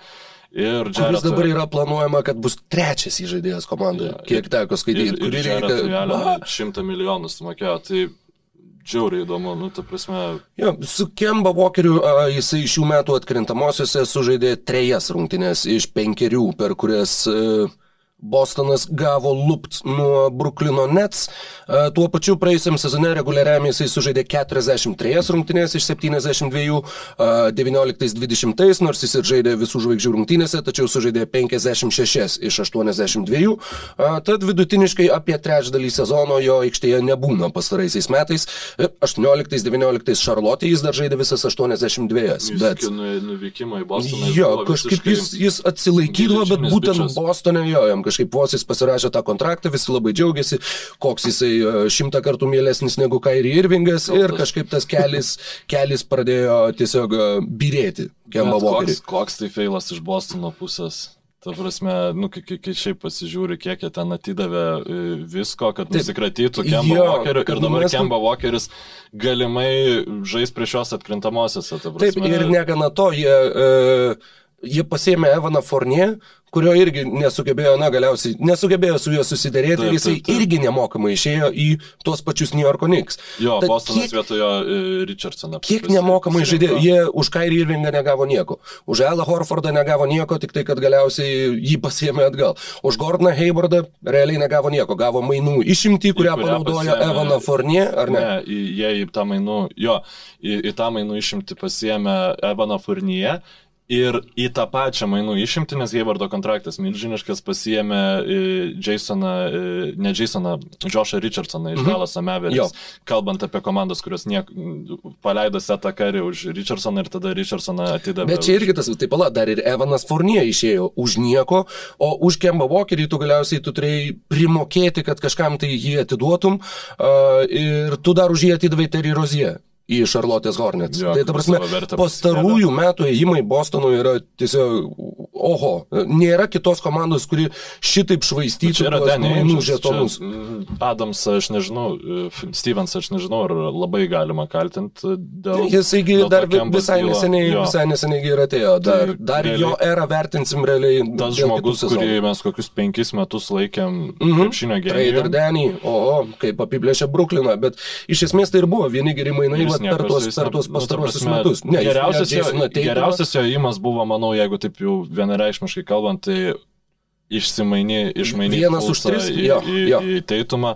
Speaker 2: Ir
Speaker 1: Jared, kuris dabar yra planuojama, kad bus trečias įžaidėjas komandoje, ja, kiek teko skaityti, kurį
Speaker 2: reikia. Šimtą milijonų sumokėjo, tai džiauriai įdomu, nu, ta prasme.
Speaker 1: Jo, su Kemba Walkeriu a, jisai šių metų atkrintamosiose sužaidė trejas rungtynės iš penkerių, per kurias a, Bostonas gavo lupt nuo Bruklino Nets. E, tuo pačiu praėjusiam sezone reguliariam jisai sužaidė 43 rungtynės iš 72, 19-20, e, nors jis ir žaidė visų žvaigždžių rungtynėse, tačiau sužaidė 56 iš 82. E, tad vidutiniškai apie trečdalį sezono jo aikštėje nebūna pastaraisiais metais. 18-19 Šarlotė jis dar žaidė visas 82.
Speaker 2: Bet... Nuvykimą į Bostoną.
Speaker 1: Jo, kažkaip jis, jis atsilaikydavo, bet būtent bičias. Bostone jo, jam kažkaip vos jis pasirašė tą kontraktą, visi labai džiaugiasi, koks jisai e, šimtą kartų mielesnis negu Kairi Irvingas ir kažkaip tas kelias, kelias pradėjo tiesiog e, birėti.
Speaker 2: Koks, koks tai feilas iš Bostono pusės? Ta prasme, nu, kai, kai, šiaip pasižiūri, kiek jie ten atidavė e, visko, kad Taip, nusikratytų Kemba Walkeriu ir dabar mes... Kemba Walkeris galimai žais prieš šios atkrintamosios.
Speaker 1: Taip, ir negana to, jie, uh, jie pasėmė Evaną Fornie, kurio irgi nesugebėjo, na, galiausiai nesugebėjo su juo susidarėti taip, ir jisai taip, taip. irgi nemokamai išėjo į tuos pačius New Yorko Knicks.
Speaker 2: Jo, Tad Bostonas kiek, vietojo uh, Richardsoną.
Speaker 1: Kiek nemokamai žaidėjo, jie už Kairį Irvingą negavo nieko, už Elą Horfordą negavo nieko, tik tai, kad galiausiai jį pasiemė atgal. Už Gordoną Haywardą realiai negavo nieko, gavo mainų išimtį, kurią, kurią panaudojo pasiemė, Evaną Fournier, ar ne?
Speaker 2: Ne, jie į tą mainų, jo, į, į tą mainų išimtį pasiemė Evaną Fournier Ir į tą pačią mainų išimtį, nes Heivardo kontraktas milžiniškas pasiemė e, Jasoną, e, ne Jasoną, Joshą Richardsoną iš mhm. Dalas Ameveris, kalbant apie komandas, kurios niek, paleido Setą Karį už Richardsoną ir tada Richardsoną atidavė.
Speaker 1: Bet čia irgi tas, taip pala, dar ir Evanas Fournier išėjo už nieko, o už Kemba Walkerį tu galiausiai tu turėjai primokėti, kad kažkam tai jį atiduotum uh, ir tu dar už jį atidavai Terry Rozier į Charlotte's Hornets. Jo, tai ta prasme, pastarųjų metų ėjimai Bostonui yra tiesiog, oho, nėra kitos komandos, kuri šitaip švaistytų mainų žetonus.
Speaker 2: Adams, aš nežinau, Stevens, aš nežinau, ar labai galima kaltinti dėl...
Speaker 1: Jisaigi dar visai neseniai, jo. visai neseniai ir atėjo, dar, tai, dar realiai, jo erą vertinsim realiai.
Speaker 2: Tas žmogus, kurį mes kokius penkis metus laikėm mm -hmm. krepšinio gėrį.
Speaker 1: Traider Denny, oho, kaip apiplėšė Brukliną, bet iš esmės tai ir buvo vieni geri mainai vat, per tuos, per tuos pastarosius nu, metus.
Speaker 2: Ne, geriausias, jo, geriausias jo įimas buvo, manau, jeigu taip jau vienareikšmiškai kalbant, tai išsimaini, išmaini
Speaker 1: vienas už tris į, jo,
Speaker 2: į, jo. į teitumą.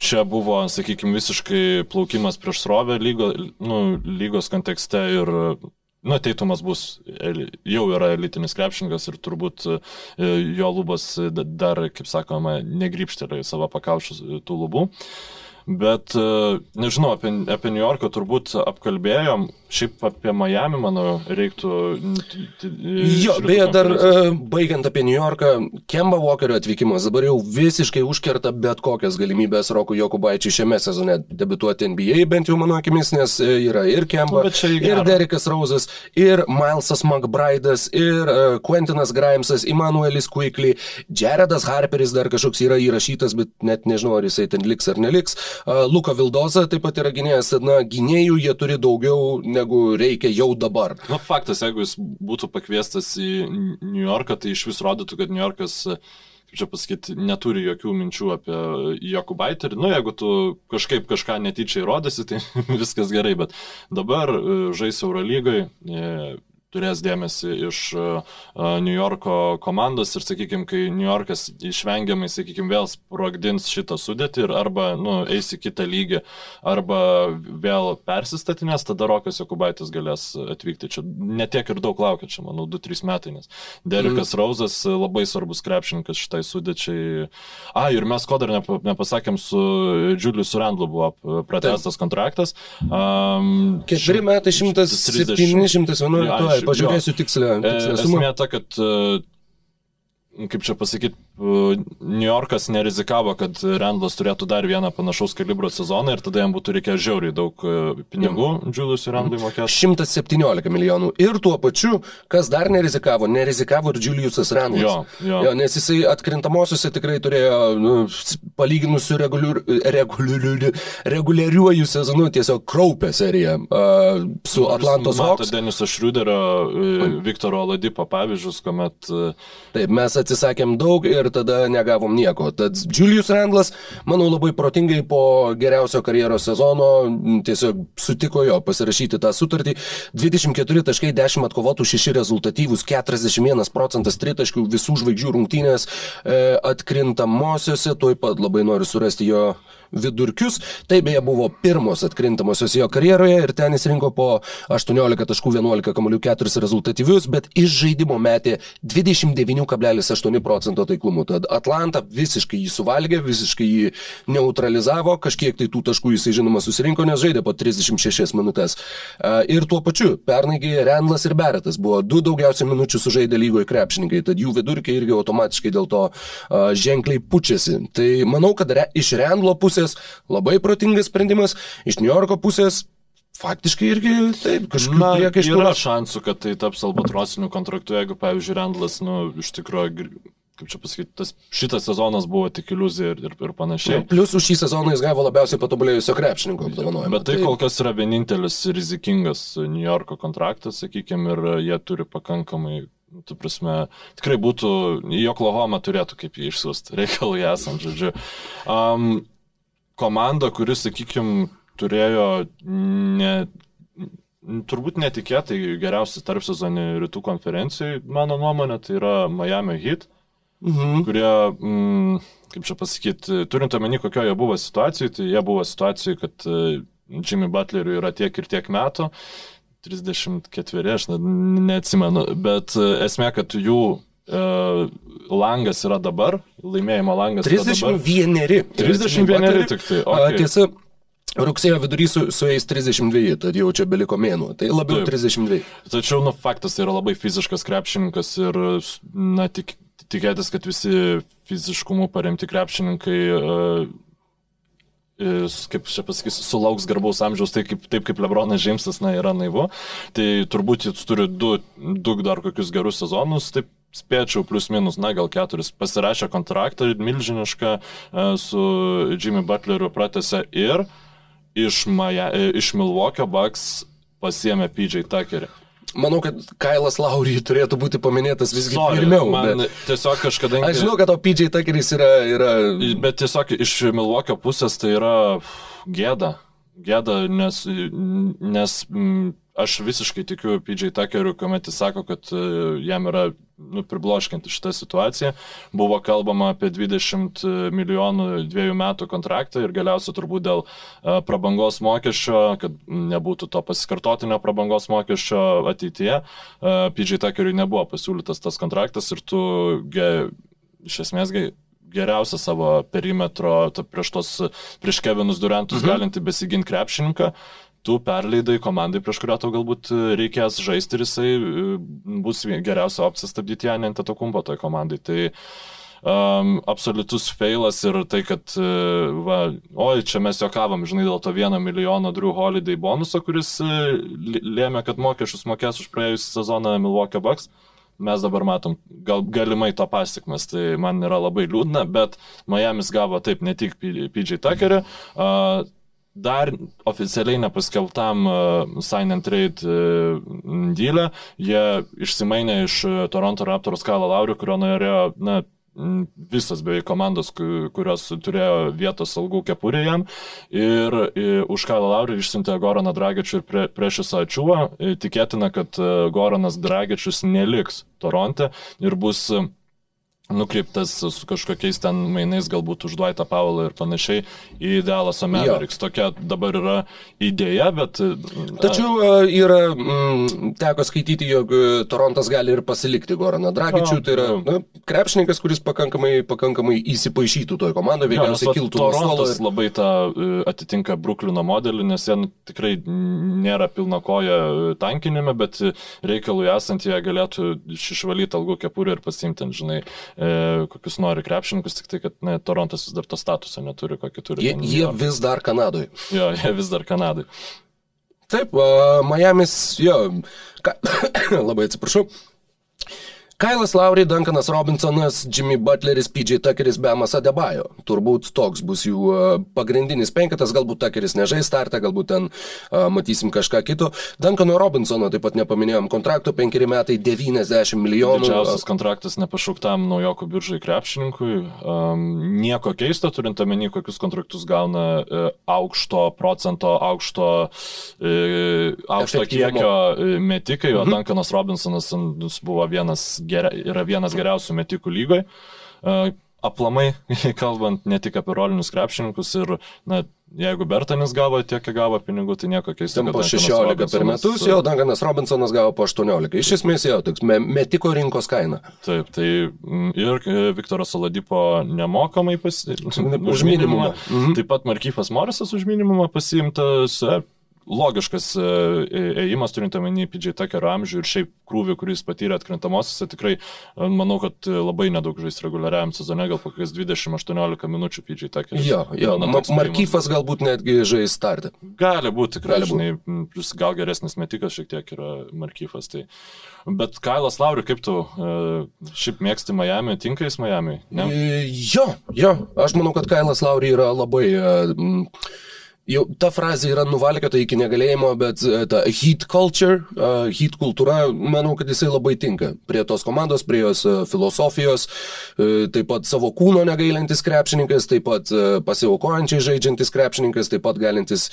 Speaker 2: Čia buvo, sakykime, visiškai plaukimas prieš srovę lygo, nu, lygos kontekste ir Nu, Teitumas bus, jau yra elitinis krepšininkas ir turbūt e, jo lubas dar, kaip sakoma, negrypštelė į savo pakaušius tų lubų. Uh, Bet e, nežinau, apie, apie New Yorką turbūt apkalbėjom. Šiaip apie Miami, manau, reiktų.
Speaker 1: Jo, beje, dar uh, baigiant apie New Yorką, Kemba Walkerio atvykimas dabar jau visiškai užkerta bet kokias galimybės Roku Jokubaičiui šiame sezone debituoti NBA, bent jau mano akimis, nes e, yra ir Kemba, nu, ir Derekas Rausas, ir Milesas McBride'as, ir uh, Quentinas Grimesas, Immanuelis Quickly, Jaredas Harperis dar kažkoks yra įrašytas, bet net nežinau, ar jisai ten liks ar neliks. Luka Vildoza taip pat yra gynėjas, na, gynėjų jie turi daugiau negu reikia jau dabar.
Speaker 2: Na, faktas, jeigu jis būtų pakviestas į New Yorką, tai iš vis rodytų, kad New Yorkas kaip čia pasakyti, neturi jokių minčių apie Jokubaitį. Nu, jeigu tu kažkaip kažką netyčiai rodysi, tai viskas gerai, bet dabar e, žais Eurolygai, e, turės dėmesį iš uh, New Yorko komandos ir, sakykime, kai New Yorkas išvengiamai, sakykime, vėl sprogdins šitą sudėtį ir arba, nu, eis į kitą lygį, arba vėl persistatinės, tada Rokas Jokubaitis galės atvykti. Čia netiek ir daug laukia, čia, manau, 2-3 metai, nes Derikas mm. Rauzas labai svarbus krepšininkas šitai sudėčiai. A, ir mes ko dar nepasakėm, su Julius Randlu buvo pratestas kontraktas.
Speaker 1: Um, Keturi metai 130, 111 pažiūrėsiu tikslę.
Speaker 2: e, esmė ta, kad, e, kaip čia pasakyti, New Yorkas nerizikavo, kad Randlas turėtų dar vieną panašaus kalibro sezoną ir tada jam būtų reikėję žiauriai daug e, pinigų mm. Julius Randlui mokėti.
Speaker 1: 117 milijonų. Ir tuo pačiu, kas dar nerizikavo, nerizikavo ir Juliusas Randlas. Jo, jo. jo, nes jisai atkrintamosiose tikrai turėjo, nu, palyginus su reguliur, reguliur, reguliariuoju sezonu, tiesiog kraupę seriją uh, su Atlantos Hawks.
Speaker 2: Deniso Šriuderio, uh, Viktoro Ladipo pavyzdžius, kuomet... Uh,
Speaker 1: Taip, mes atsisakėm daug ir tada negavom nieko. Tad Julius Randlas, manau, labai protingai po geriausio karjeros sezono tiesiog sutiko jo pasirašyti tą sutartį. 24 taškai, 10 atkovotų, 6 rezultatyvus, 41 procentas tritaškių visų žvaigždžių rungtynės e, atkrintamosiose, tuoj pat labai noriu surasti jo vidurkius. Tai beje buvo pirmos atkrintamosios jo karjeroje ir ten jis rinko po 18 taškų 11 kamolių 4 rezultatyvius, bet iš žaidimo metė 29,8 procento taiklumu. Tad Atlanta visiškai jį suvalgė, visiškai jį neutralizavo, kažkiek tai tų taškų jisai žinoma susirinko, nes žaidė po 36 minutės. Ir tuo pačiu, pernaigi Rendlas ir Beretas buvo du daugiausiai minučių sužaidę lygoje krepšininkai, tad jų vidurkiai irgi automatiškai dėl to ženkliai pučiasi. Tai manau, kad re, iš Rendlo pusės pusės labai protingas sprendimas, iš New Yorko pusės Faktiškai irgi taip, kažkaip
Speaker 2: priekaištų. Yra šansų, kad tai taps albatrosiniu kontraktu, jeigu, pavyzdžiui, Randlas, nu, iš tikrųjų, kaip čia pasakyti, tas, šitas sezonas buvo tik iliuzija ir, ir, ir panašiai.
Speaker 1: Ja, plus už šį sezoną jis gavo labiausiai patobulėjusio krepšininko apdovanojimą.
Speaker 2: Bet tai tai kol kas yra vienintelis rizikingas New Yorko kontraktas, sakykime, ir jie turi pakankamai Nu, tu prasme, tikrai būtų, į Oklahoma turėtų kaip jį išsiųsti, reikalui esant, žodžiu. Um, komanda, kuris, sakykime, turėjo ne, turbūt netikėtai geriausią tarp sezonį rytų konferencijai, mano nuomonė, tai yra Miami Heat, mhm. kurie, mm, kaip čia pasakyti, turint omeny, kokioje buvo situacijoje, tai jie buvo situacijoje, kad e, Jimmy Butleriui yra tiek ir tiek metų, 34, aš neatsimenu, bet e, esmė, kad jų langas yra dabar, laimėjimo langas
Speaker 1: 31.
Speaker 2: 31 tik tai. Okay.
Speaker 1: Tiesa, Rugsėjo vidury su, su jais 32, tad jau čia beliko mėnuo, tai labiau Taip. 32.
Speaker 2: Tačiau, nu, faktas, tai yra labai fiziškas krepšininkas ir, na, tik, tikėtis, kad visi fiziškumu paremti krepšininkai, uh, kaip čia pasakysiu, sulauks garbaus amžiaus, tai kaip, taip kaip Lebronas Džeimsas, na, yra naivu. Tai turbūt jis turi du, du dar kokius gerus sezonus, taip spėčiau, plus minus, na gal keturis, pasirašė kontraktą milžinišką e, su Jimmy Butleriu pratęsė ir iš, Maja, e, iš Milwaukee Bucks pasiemė PJ Tuckerį.
Speaker 1: Manau, kad Kailas Laurijai turėtų būti paminėtas visgi Sorry, pirmiau.
Speaker 2: Man bet... tiesiog kažkada...
Speaker 1: Aš žinau, kad o PJ Tuckeris yra, yra...
Speaker 2: Bet tiesiog iš Milwaukee pusės tai yra gėda. Gėda, nes, nes aš visiškai tikiu PJ Tuckeriu, kuomet jis sako, kad e, jam yra nu, pribloškinti šitą situaciją. Buvo kalbama apie 20 milijonų dviejų metų kontraktą ir galiausiai turbūt dėl e, prabangos mokesčio, kad nebūtų to pasikartotinio prabangos mokesčio ateityje, e, PJ Tuckeriui nebuvo pasiūlytas tas kontraktas ir tu ge, iš esmės ge, geriausią savo perimetro, prieš tos, prieš Kevinus Durantus mhm. galinti besiginti krepšininką, tu perleidai komandai, prieš kurią tau galbūt reikės žaisti ir jisai bus geriausia opcija stabdyti ją ant atakumpo toj komandai. Tai um, absoliutus feilas ir tai, kad, uh, va, oi, čia mes jokavom, žinai, dėl to vieno milijono Drew Holiday bonuso, kuris lėmė, kad mokesčius mokės už praėjusią sezoną Milwaukee Bucks. Mes dabar matom gal, galimai to pasiekmes, tai man yra labai liūdna, bet Miami's gavo taip ne tik PJ Tuckerį, dar oficialiai nepaskelbtam uh, sign and trade uh, dylę, jie išsimainė iš uh, Toronto Raptors Kalą Laurių, kurio norėjo, na, visas beveik komandos, kurios turėjo vietos algų kepurė jam. Ir už Kailą Laurį išsiuntė Goraną Dragičių ir prie, prieš visą Ačiūvą. Tikėtina, kad e, Goranas Dragičius neliks Toronte ir bus nukreiptas su kažkokiais ten mainais, galbūt už Dvaitą Paulą ir panašiai į Dallas Mavericks. Tokia dabar yra idėja, bet...
Speaker 1: Tačiau a, yra, m, mm, teko skaityti, jog e, Torontas gali ir pasilikti Goraną Dragičių, tai yra na, krepšininkas, kuris pakankamai, pakankamai įsipaišytų toje komandoje, veikiausiai kiltų
Speaker 2: stalo. Ir... labai tą e, atitinka Bruklino modelį, nes jie nu, tikrai nėra pilna koja e, tankinime, bet reikalui esant jie galėtų išvalyti algų kepurę ir pasimti, žinai, e, kokius nori krepšininkus, tik tai, kad ne, Torontas vis dar to statuso neturi, kokį turi.
Speaker 1: Jie, jie vis dar Kanadoje.
Speaker 2: Jo, jie vis dar Kanadoje.
Speaker 1: Taip, uh, Miami's, jo, ka, labai atsiprašau, Kailas Lauri, Duncanas Robinsonas, Jimmy Butleris, PJ Tuckeris, Bemas Adebayo. Turbūt toks bus jų e, pagrindinis penketas, galbūt Tuckeris nežais startą, galbūt ten uh, matysim kažką kito. Duncano Robinsono taip pat nepaminėjom, kontrakto penkeri metai 90 milijonų.
Speaker 2: Didžiausias kontraktas nepašauktam naujoko biržai krepšininkui. Um, nieko keisto, turint omeny, kokius kontraktus gauna uh, aukšto procento, aukšto, uh, aukšto kiekio metikai, o mhm. Duncanas Robinsonas buvo vienas geria, yra vienas geriausių metikų lygoje. Aplamai, kalbant ne tik apie rolinius krepšininkus ir, na, jeigu Bertanis gavo tiek, kiek gavo pinigų, tai nieko keisto.
Speaker 1: Po 16 per metus, jau Danganas Robinsonas gavo po 18. Iš esmės jau toks me, metiko rinkos kaina.
Speaker 2: Taip, tai ir e, Viktoras Saladipo nemokamai pasiimtas.
Speaker 1: Už minimumą.
Speaker 2: Mhm. Taip pat Markyfas Morisas už minimumą pasiimtas e, e, ėjimas, turint omeny PJ Tuckerio amžių ir šiaip krūvį, kuris patyrė atkrintamosiose, tikrai e, manau, kad labai nedaug žais reguliariam sezone, gal kokias 20-18 minučių PJ Tuckerio.
Speaker 1: Jo, jo, Markyfas galbūt netgi žais startą.
Speaker 2: Gali būti, tikrai, gali žinai, būt. plus gal geresnis metikas šiek tiek yra Markyfas. Tai. Bet Kailas Lauriu, kaip tu šiaip mėgsti Miami, tinka jis Miami? Ne?
Speaker 1: Jo, jo, aš manau, kad Kailas Lauriu yra labai... Uh, jau ta frazė yra nuvalkiota iki negalėjimo, bet e, ta heat culture, uh, heat kultūra, manau, kad jisai labai tinka prie tos komandos, prie jos uh, filosofijos, taip pat savo kūno negailintis krepšininkas, taip pat pasiaukojančiai žaidžiantis krepšininkas, taip pat galintis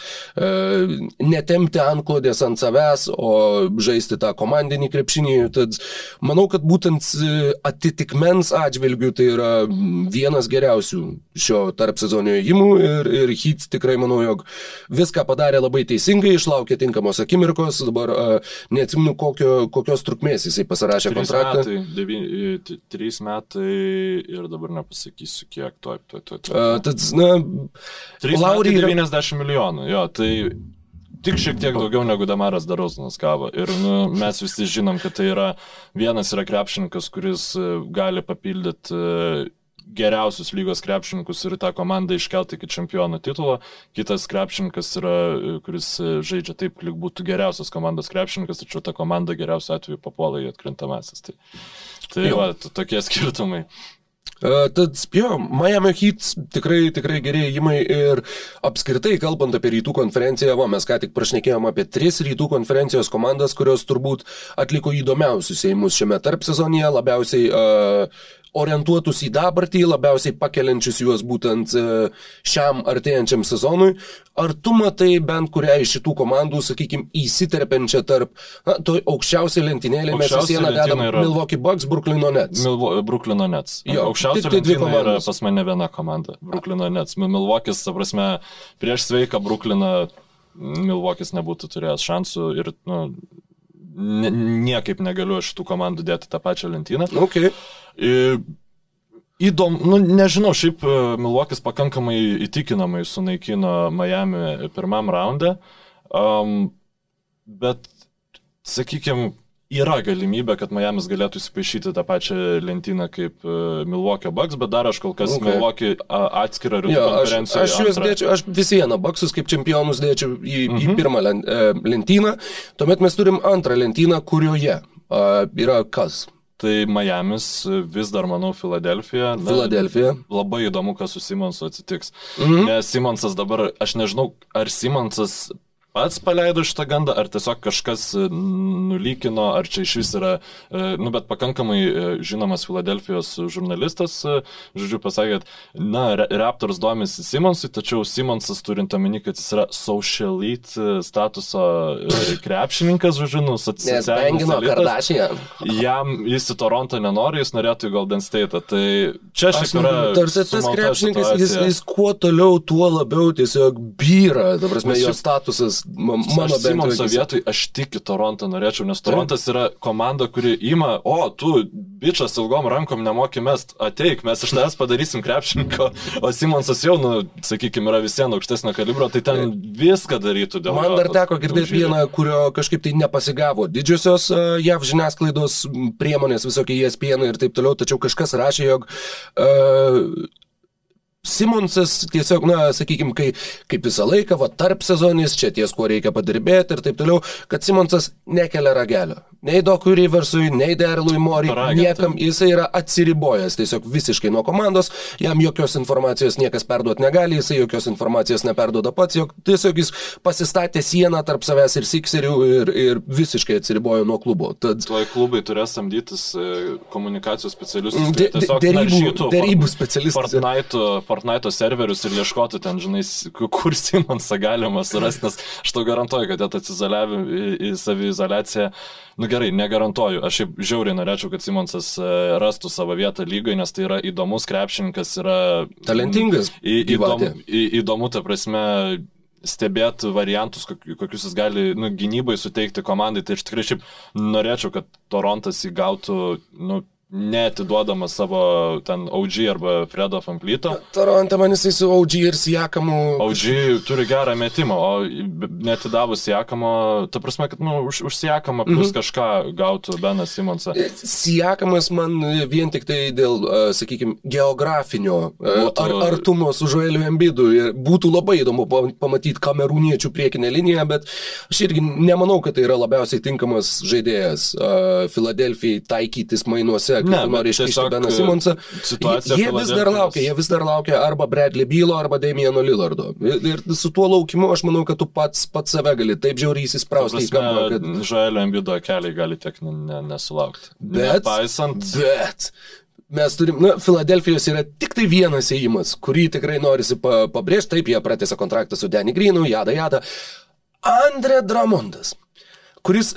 Speaker 1: netemti antklodės ant savęs, o žaisti tą komandinį krepšinį. Tad manau, kad būtent atitikmens atžvilgių tai yra vienas geriausių šio tarp sezonio įimų ir, ir heat tikrai manau, jog viską padarė labai teisingai, išlaukė tinkamos akimirkos, dabar neatsimenu, kokio, kokios trukmės jisai pasirašė trys kontraktą.
Speaker 2: Metai, devyni, trys metai ir dabar nepasakysiu, kiek to. to, to, to.
Speaker 1: Tad, na,
Speaker 2: Laurija. 90 milijonų, jo, tai tik šiek tiek daugiau negu Damaras Darusnas gavo. Ir nu, mes visi žinom, kad tai yra vienas yra krepšininkas, kuris gali papildyti geriausius lygos krepšininkus ir tą komandą iškelti iki čempionų titulo. Kitas krepšininkas yra, kuris žaidžia taip, lyg būtų geriausias komandos krepšininkas, tačiau ta komanda geriausiu atveju papuola į atkrintamasis. Tai, tai va, tokie skirtumai.
Speaker 1: Uh, tad, jo, Miami Heat tikrai, tikrai gerėjimai ir apskritai, kalbant apie rytų konferenciją, va, mes ką tik prašnekėjom apie tris rytų konferencijos komandas, kurios turbūt atliko įdomiausius įėjimus šiame tarp sezonėje, labiausiai uh, orientuotus į dabartį, labiausiai pakeliančius juos būtent e, šiam artėjančiam sezonui. Ar tu matai bent kurią iš šitų komandų, sakykime, įsiterpiančią tarp, na, to aukščiausiai lentynėlė, mes į sieną dedam yra... Milwaukee Bucks, Brooklyno Nets.
Speaker 2: Milvo, Brooklyno Nets. Jo, aukščiausiai tai, tai komandos. Yra pas mane viena komanda. Brooklyno Nets. Milwaukee'is, ta prasme, prieš sveiką Brooklyną Milwaukee'is nebūtų turėjęs šansų ir, nu, niekaip negaliu šitų komandų dėti tą pačią lentyną.
Speaker 1: Okay.
Speaker 2: Įdomu, nu, nežinau, šiaip e, Milvokis pakankamai įtikinamai sunaikino Miami pirmam raunde. Um, bet, sakykime, yra galimybė, kad Miamis galėtų įsipaišyti tą pačią lentyną kaip uh, Milwaukee Bucks, bet dar aš kol kas okay. Milwaukee atskirą rytų
Speaker 1: Jo, aš,
Speaker 2: konferenciją.
Speaker 1: aš juos dėčiau, aš vis vieną baksus kaip čempionus dėčiau į, mhm. į pirmą e, lentyną, tuomet mes turim antrą lentyną, kurioje a, yra kas?
Speaker 2: Tai Miamis vis dar, manau, Filadelfija.
Speaker 1: Filadelfija.
Speaker 2: Labai įdomu, kas su Simonsu atsitiks. Mhm. Nes Simonsas dabar, aš nežinau, ar Simonsas pats paleido šitą gandą, ar tiesiog kažkas e, nulykino, ar čia iš vis yra, e, nu, bet pakankamai e, žinomas Filadelfijos žurnalistas, žodžiu, pasakė, kad, na, Ra- Raptors domisi Simonsui, tačiau Simonsas turint omeny, kad jis yra social elite e, statuso krepšininkas, žodžiu, nu, socialinis. Jam jis į Torontą nenori, jis norėtų į Golden State. Tai čia
Speaker 1: Aš
Speaker 2: šiaip yra.
Speaker 1: Tarsi tas krepšininkas, jis, jis kuo toliau, tuo labiau tiesiog byra. Dabar
Speaker 2: Nes
Speaker 1: jo statusas, mano bent jau
Speaker 2: vietoj, aš tik į Torontą norėčiau, nes Torontas yra komanda, kuri ima, o tu, bičias ilgom rankom nemoki mest, ateik, mes iš tavęs padarysim krepšininko, o Simonsas jau, nu, sakykime, yra visiems aukštesnio kalibro, tai ten viską darytų dėl
Speaker 1: Man
Speaker 2: jo,
Speaker 1: dar teko girdėti vieną, kurio kažkaip tai nepasigavo. Didžiosios uh, JAV žiniasklaidos priemonės, visokie ESPN ir taip toliau, tačiau kažkas rašė, jog uh, Simonsas tiesiog, na, sakykime, kai, kaip visą laiką, va, tarp sezonis, čia ties, kuo reikia padirbėti ir taip toliau, kad Simonsas nekelia ragelio. Nei Dokui Riversui, nei Derlui Mori, niekam jisai yra atsiribojęs tiesiog visiškai nuo komandos, jam jokios informacijos niekas perduoti negali, jisai jokios informacijos neperduoda pats, jog tiesiog jis pasistatė sieną tarp savęs ir Sikserių ir, ir visiškai atsiribojo nuo klubo. Tad
Speaker 2: Tuoj klubai turės samdytis e, komunikacijos specialistus.
Speaker 1: Mm,
Speaker 2: kurie
Speaker 1: de- derybų- derybų specialistus.
Speaker 2: Fortnite, Fortnite serverius ir ieškotų ten, žinai, kur Simonsą galima surasti, nes aš to garantuoju, kad jie atsizoliavę į, savizolaciją. Nu gerai, negarantuoju. Aš šiaip žiauriai norėčiau, kad Simonsas e, rastų savo vietą lygoje, nes tai yra įdomus krepšininkas, yra...
Speaker 1: talentingas.
Speaker 2: Į, įdomu, į, įdomu, ta prasme, stebėti variantus, kokiu- kokius jis gali nu, gynybai suteikti komandai. Tai aš tikrai šiaip norėčiau, kad Torontas įgautų nu, neatiduodamas savo ten OG arba Fredo Famplyto.
Speaker 1: Toronte man jisai su OG ir Siakamu.
Speaker 2: OG turi gerą metimą, o netidavus Siakamo, ta prasme, kad nu, už, už Siakamą plus
Speaker 1: Mhm.
Speaker 2: kažką gautų Benas Simonsą.
Speaker 1: Siekamas man vien tik tai dėl, sakykime, geografinio
Speaker 2: Būtų-
Speaker 1: ar, artumo su Žoeliu Embidu. Būtų labai įdomu pa- pamatyti kamerūniečių priekinę liniją, bet aš irgi nemanau, kad tai yra labiausiai tinkamas žaidėjas Filadelfijai taikytis mainuose, kai
Speaker 2: Ne,
Speaker 1: nori iškišti Beną Simonsą.
Speaker 2: situacija
Speaker 1: Jie vis dar laukia, jie vis dar laukia arba Bradley Bylo, arba Damieno Lillardo. Ir, ir su tuo laukimu aš manau, kad tu pats, pats save gali taip žiauriai įsisprausti į kampą, kad...
Speaker 2: Žaelio Embido keliai gali tiek ne, ne, nesulaukti.
Speaker 1: Bet,
Speaker 2: Nepaisant,
Speaker 1: bet mes turim, na, Filadelfijos yra tik tai vienas įėjimas, kurį tikrai norisi pa, pabrėžti, taip jie pratęsė kontraktą su Danny Greenu, jada jada. Andre Dramondas, kuris,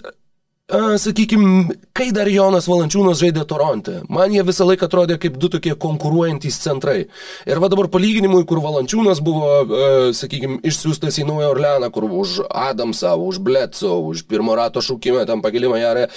Speaker 1: sakykime, kai dar Jonas Valančiūnas žaidė Toronte, man jie visą laiką atrodė kaip du tokie konkuruojantys centrai. Ir va dabar palyginimui, kur Valančiūnas buvo, sakykime, išsiųstas į Naują Orleaną, kur už Adamsą, už Bledso, už pirmo rato šūkimą, tam pagilimą jarę.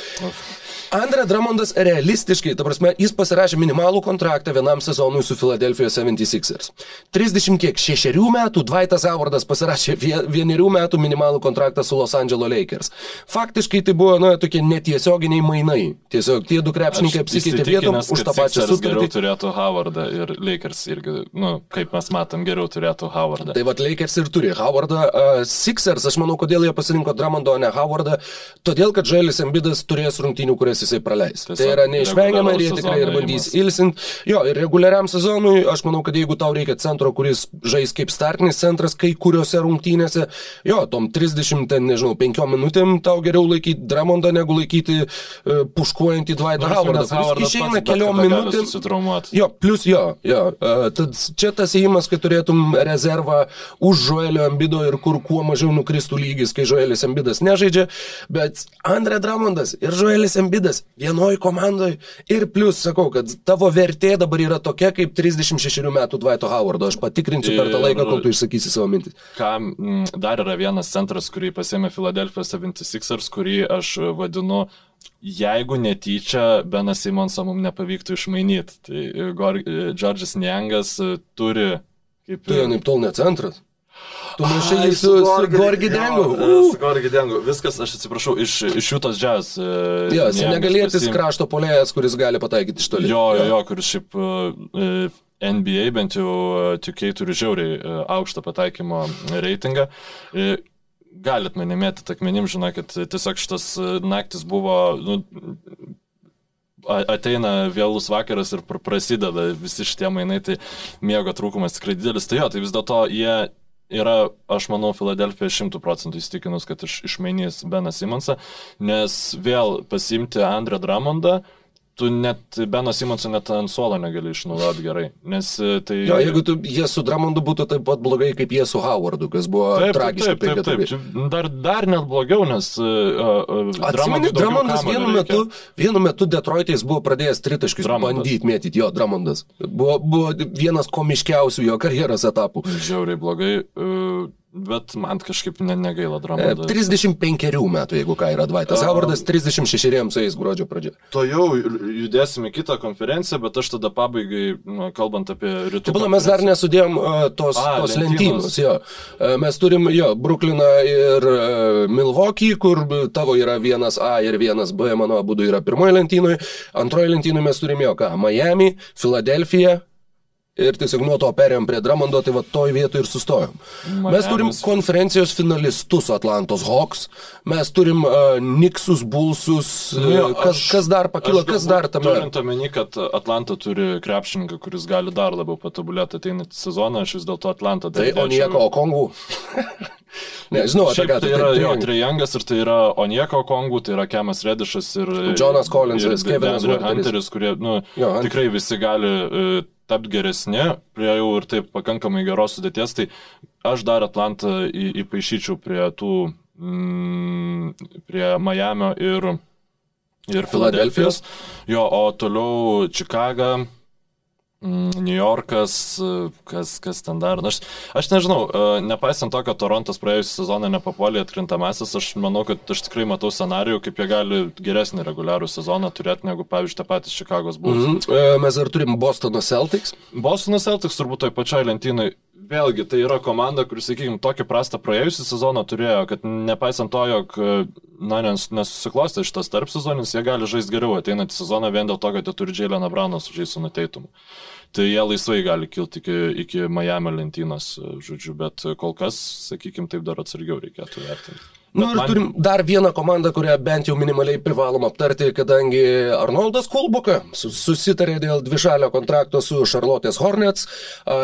Speaker 1: Andre Dramondas realistiškai, ta prasme, jis pasirašė minimalų kontraktą vienam sezonui su Philadelphijos 76ers. 30 kiek, šešerių metų Dvaitas Howardas pasirašė vie- vienerių metų minimalų kontraktą su Los Angeles Lakers. Faktiškai tai buvo, na, tokie netiesioginiai mainai. Tiesiog tie du krepšininkai apsikeitė vietom už tą pačią
Speaker 2: Geriau
Speaker 1: sutartį.
Speaker 2: turėtų Howardą ir Lakers irgi, nu, kaip mes matom, geriau turėtų Howardą.
Speaker 1: Tai vad Lakers ir turi Howardą. Uh, Sixers, aš manau, kodėl jie pasirinko Dramondo, o ne Howardą. Todėl, kad Žaelis Embidas turės rungtynių, kurias jisai praleis.
Speaker 2: Tiesiog
Speaker 1: tai yra neišvengiama ir jie tikrai ir bandys
Speaker 2: ėjimas.
Speaker 1: ilsint. Jo, ir reguliariam sezonui, aš manau, kad jeigu tau reikia centro, kuris žais kaip startinis centras kai kuriuose rungtynėse, jo, tom 30, ten, nežinau, 5 minutėm tau geriau laikyti Dramondą, negu laikyti uh, puškuojantį Dvaitą Howardą. kuris Išeina keliom minutėm. Jo, plus jo, jo. Uh, tad čia tas įimas, kad turėtum rezervą už Žoelio Ambido ir kur kuo mažiau nukristų lygis, kai Žoelis Ambidas nežaidžia, bet Andre Dramondas ir Žoelis Ambidas vienoje komandoje ir plus sakau, kad tavo vertė dabar yra tokia kaip 36 metų Dvaito Howardo. Aš patikrinsiu per tą laiką, kol tu išsakysi savo mintis.
Speaker 2: Ką, m, dar yra vienas centras, kurį pasėmė Philadelphia 76ers, kurį aš vadinu, jeigu netyčia Benas Simonsą mums nepavyktų išmainyti. Tai Gor- Džordžas Niangas e, turi kaip
Speaker 1: Tu jau naip tol ne centras. Tu maišai jį su, su Gorgi Dengu.
Speaker 2: Su Gorgi Dengu. Viskas, aš atsiprašau, iš, iš jų tas džiaz.
Speaker 1: Jo, senegalėtis krašto polėjas, kuris gali pataikyti iš toli.
Speaker 2: Jo, jo, jo, kuris šiaip uh, NBA bent jau uh, tikiai turi žiauriai uh, aukštą pataikymo reitingą. Uh, galit mane mėtyti akmenim, žinokit, tiesiog šitas naktis buvo, nu, ateina vėlus vakaras ir prasideda visi šitie mainai, tai miego trūkumas tikrai didelis. Tai jo, tai vis dėlto jie yra, aš manau, Filadelfija šimtų procentų įstikinus, kad iš, išmainys Beną Simonsą, nes vėl pasimti Andrę Dramondą, tu net Beno Simonso net ant suolo negali išnaudoti gerai. Nes e, tai...
Speaker 1: Jo, jeigu tu, jie su Dramondu būtų taip pat blogai kaip jie su Howardu, kas buvo taip, tragiška.
Speaker 2: Taip, taip, taip. taip. Dar, dar net blogiau, nes... Uh,
Speaker 1: Atsimeni, Dramondas vienu metu, vienu metu Detroitais buvo pradėjęs tritaškius bandyti mėtyti, jo, Dramondas. Buvo, buvo vienas komiškiausių jo karjeros etapų.
Speaker 2: Žiauriai blogai. Uh, Bet man kažkaip ne, negaila dramos.
Speaker 1: 35 metų, jeigu ką yra Dvaitas. Howardas 36 su jais gruodžio pradžioje.
Speaker 2: To jau judėsime kitą konferenciją, bet aš tada pabaigai, nu, kalbant apie rytų.
Speaker 1: Taip, mes dar nesudėjom uh, tos, A, tos lentynos. Jo. Uh, mes turim, jo, Brooklyną ir Milwaukee, kur tavo yra vienas A ir vienas B, mano abu yra pirmoje lentynoje. Antroje lentynoje mes turime jo ką? Miami, Filadelfija, Ir tiesiog nuo to perėjom prie Dramondo, tai va toj vietoje ir sustojom. Miamis. Mes turim konferencijos finalistus Atlantos Hawks, mes turim uh, Niksus, Bulsus, uh, nu, kas, aš, kas dar pakilo, kas dar tame.
Speaker 2: Turint omeny, kad Atlanta turi krepšininką, kuris gali dar labiau patobulėti ateinantį sezoną, aš vis dėlto Atlantą.
Speaker 1: Tai o nieko, o Kongų. Nežinau,
Speaker 2: apie ką tai yra. Tai, jo, Trijangas ir tai yra Onieko Kongų, tai yra Kemas Redišas ir
Speaker 1: Jonas Collinsas, Kevinas
Speaker 2: Hunteris, kurie nu, jo, tikrai visi gali uh, tapti geresni, prie jau ir taip pakankamai geros sudėties, tai aš dar Atlantą į, įpašyčiau prie tų, mm, prie Miamio ir, ir Filadelfijos. Jo, o toliau Čikaga, New Yorkas, kas, kas ten dar. Aš, aš nežinau, e, nepaisant to, kad Torontas praėjusią sezoną nepapolė atkrintamasis, aš manau, kad aš tikrai matau scenarijų, kaip jie gali geresnį reguliarų sezoną turėti negu, pavyzdžiui, tą patį Čikagos Bulls. Mm
Speaker 1: -hmm. Mes dar turim Bostono Celtics.
Speaker 2: Bostono Celtics turbūt toj pačioj lentynai vėlgi tai yra komanda, kuris, sakykime, tokį prastą praėjusią sezoną turėjo, kad nepaisant to, jog na, nes, nesusiklostė šitas tarp sezonis, jie gali žaisti geriau ateinantį sezoną vien dėl to, kad jie turi Džiailę Nabraną su Žaisonu Teitumu. Tai jie laisvai gali kilti iki, iki Miami lentynos, žodžiu, bet kol kas, sakykime, taip dar atsargiau reikėtų vertinti.
Speaker 1: Na nu, ir man... turim dar vieną komandą, kurią bent jau minimaliai privalom aptarti, kadangi Arnoldas Kolbuka susitarė dėl dvišalio kontrakto su Charlotte's Hornets.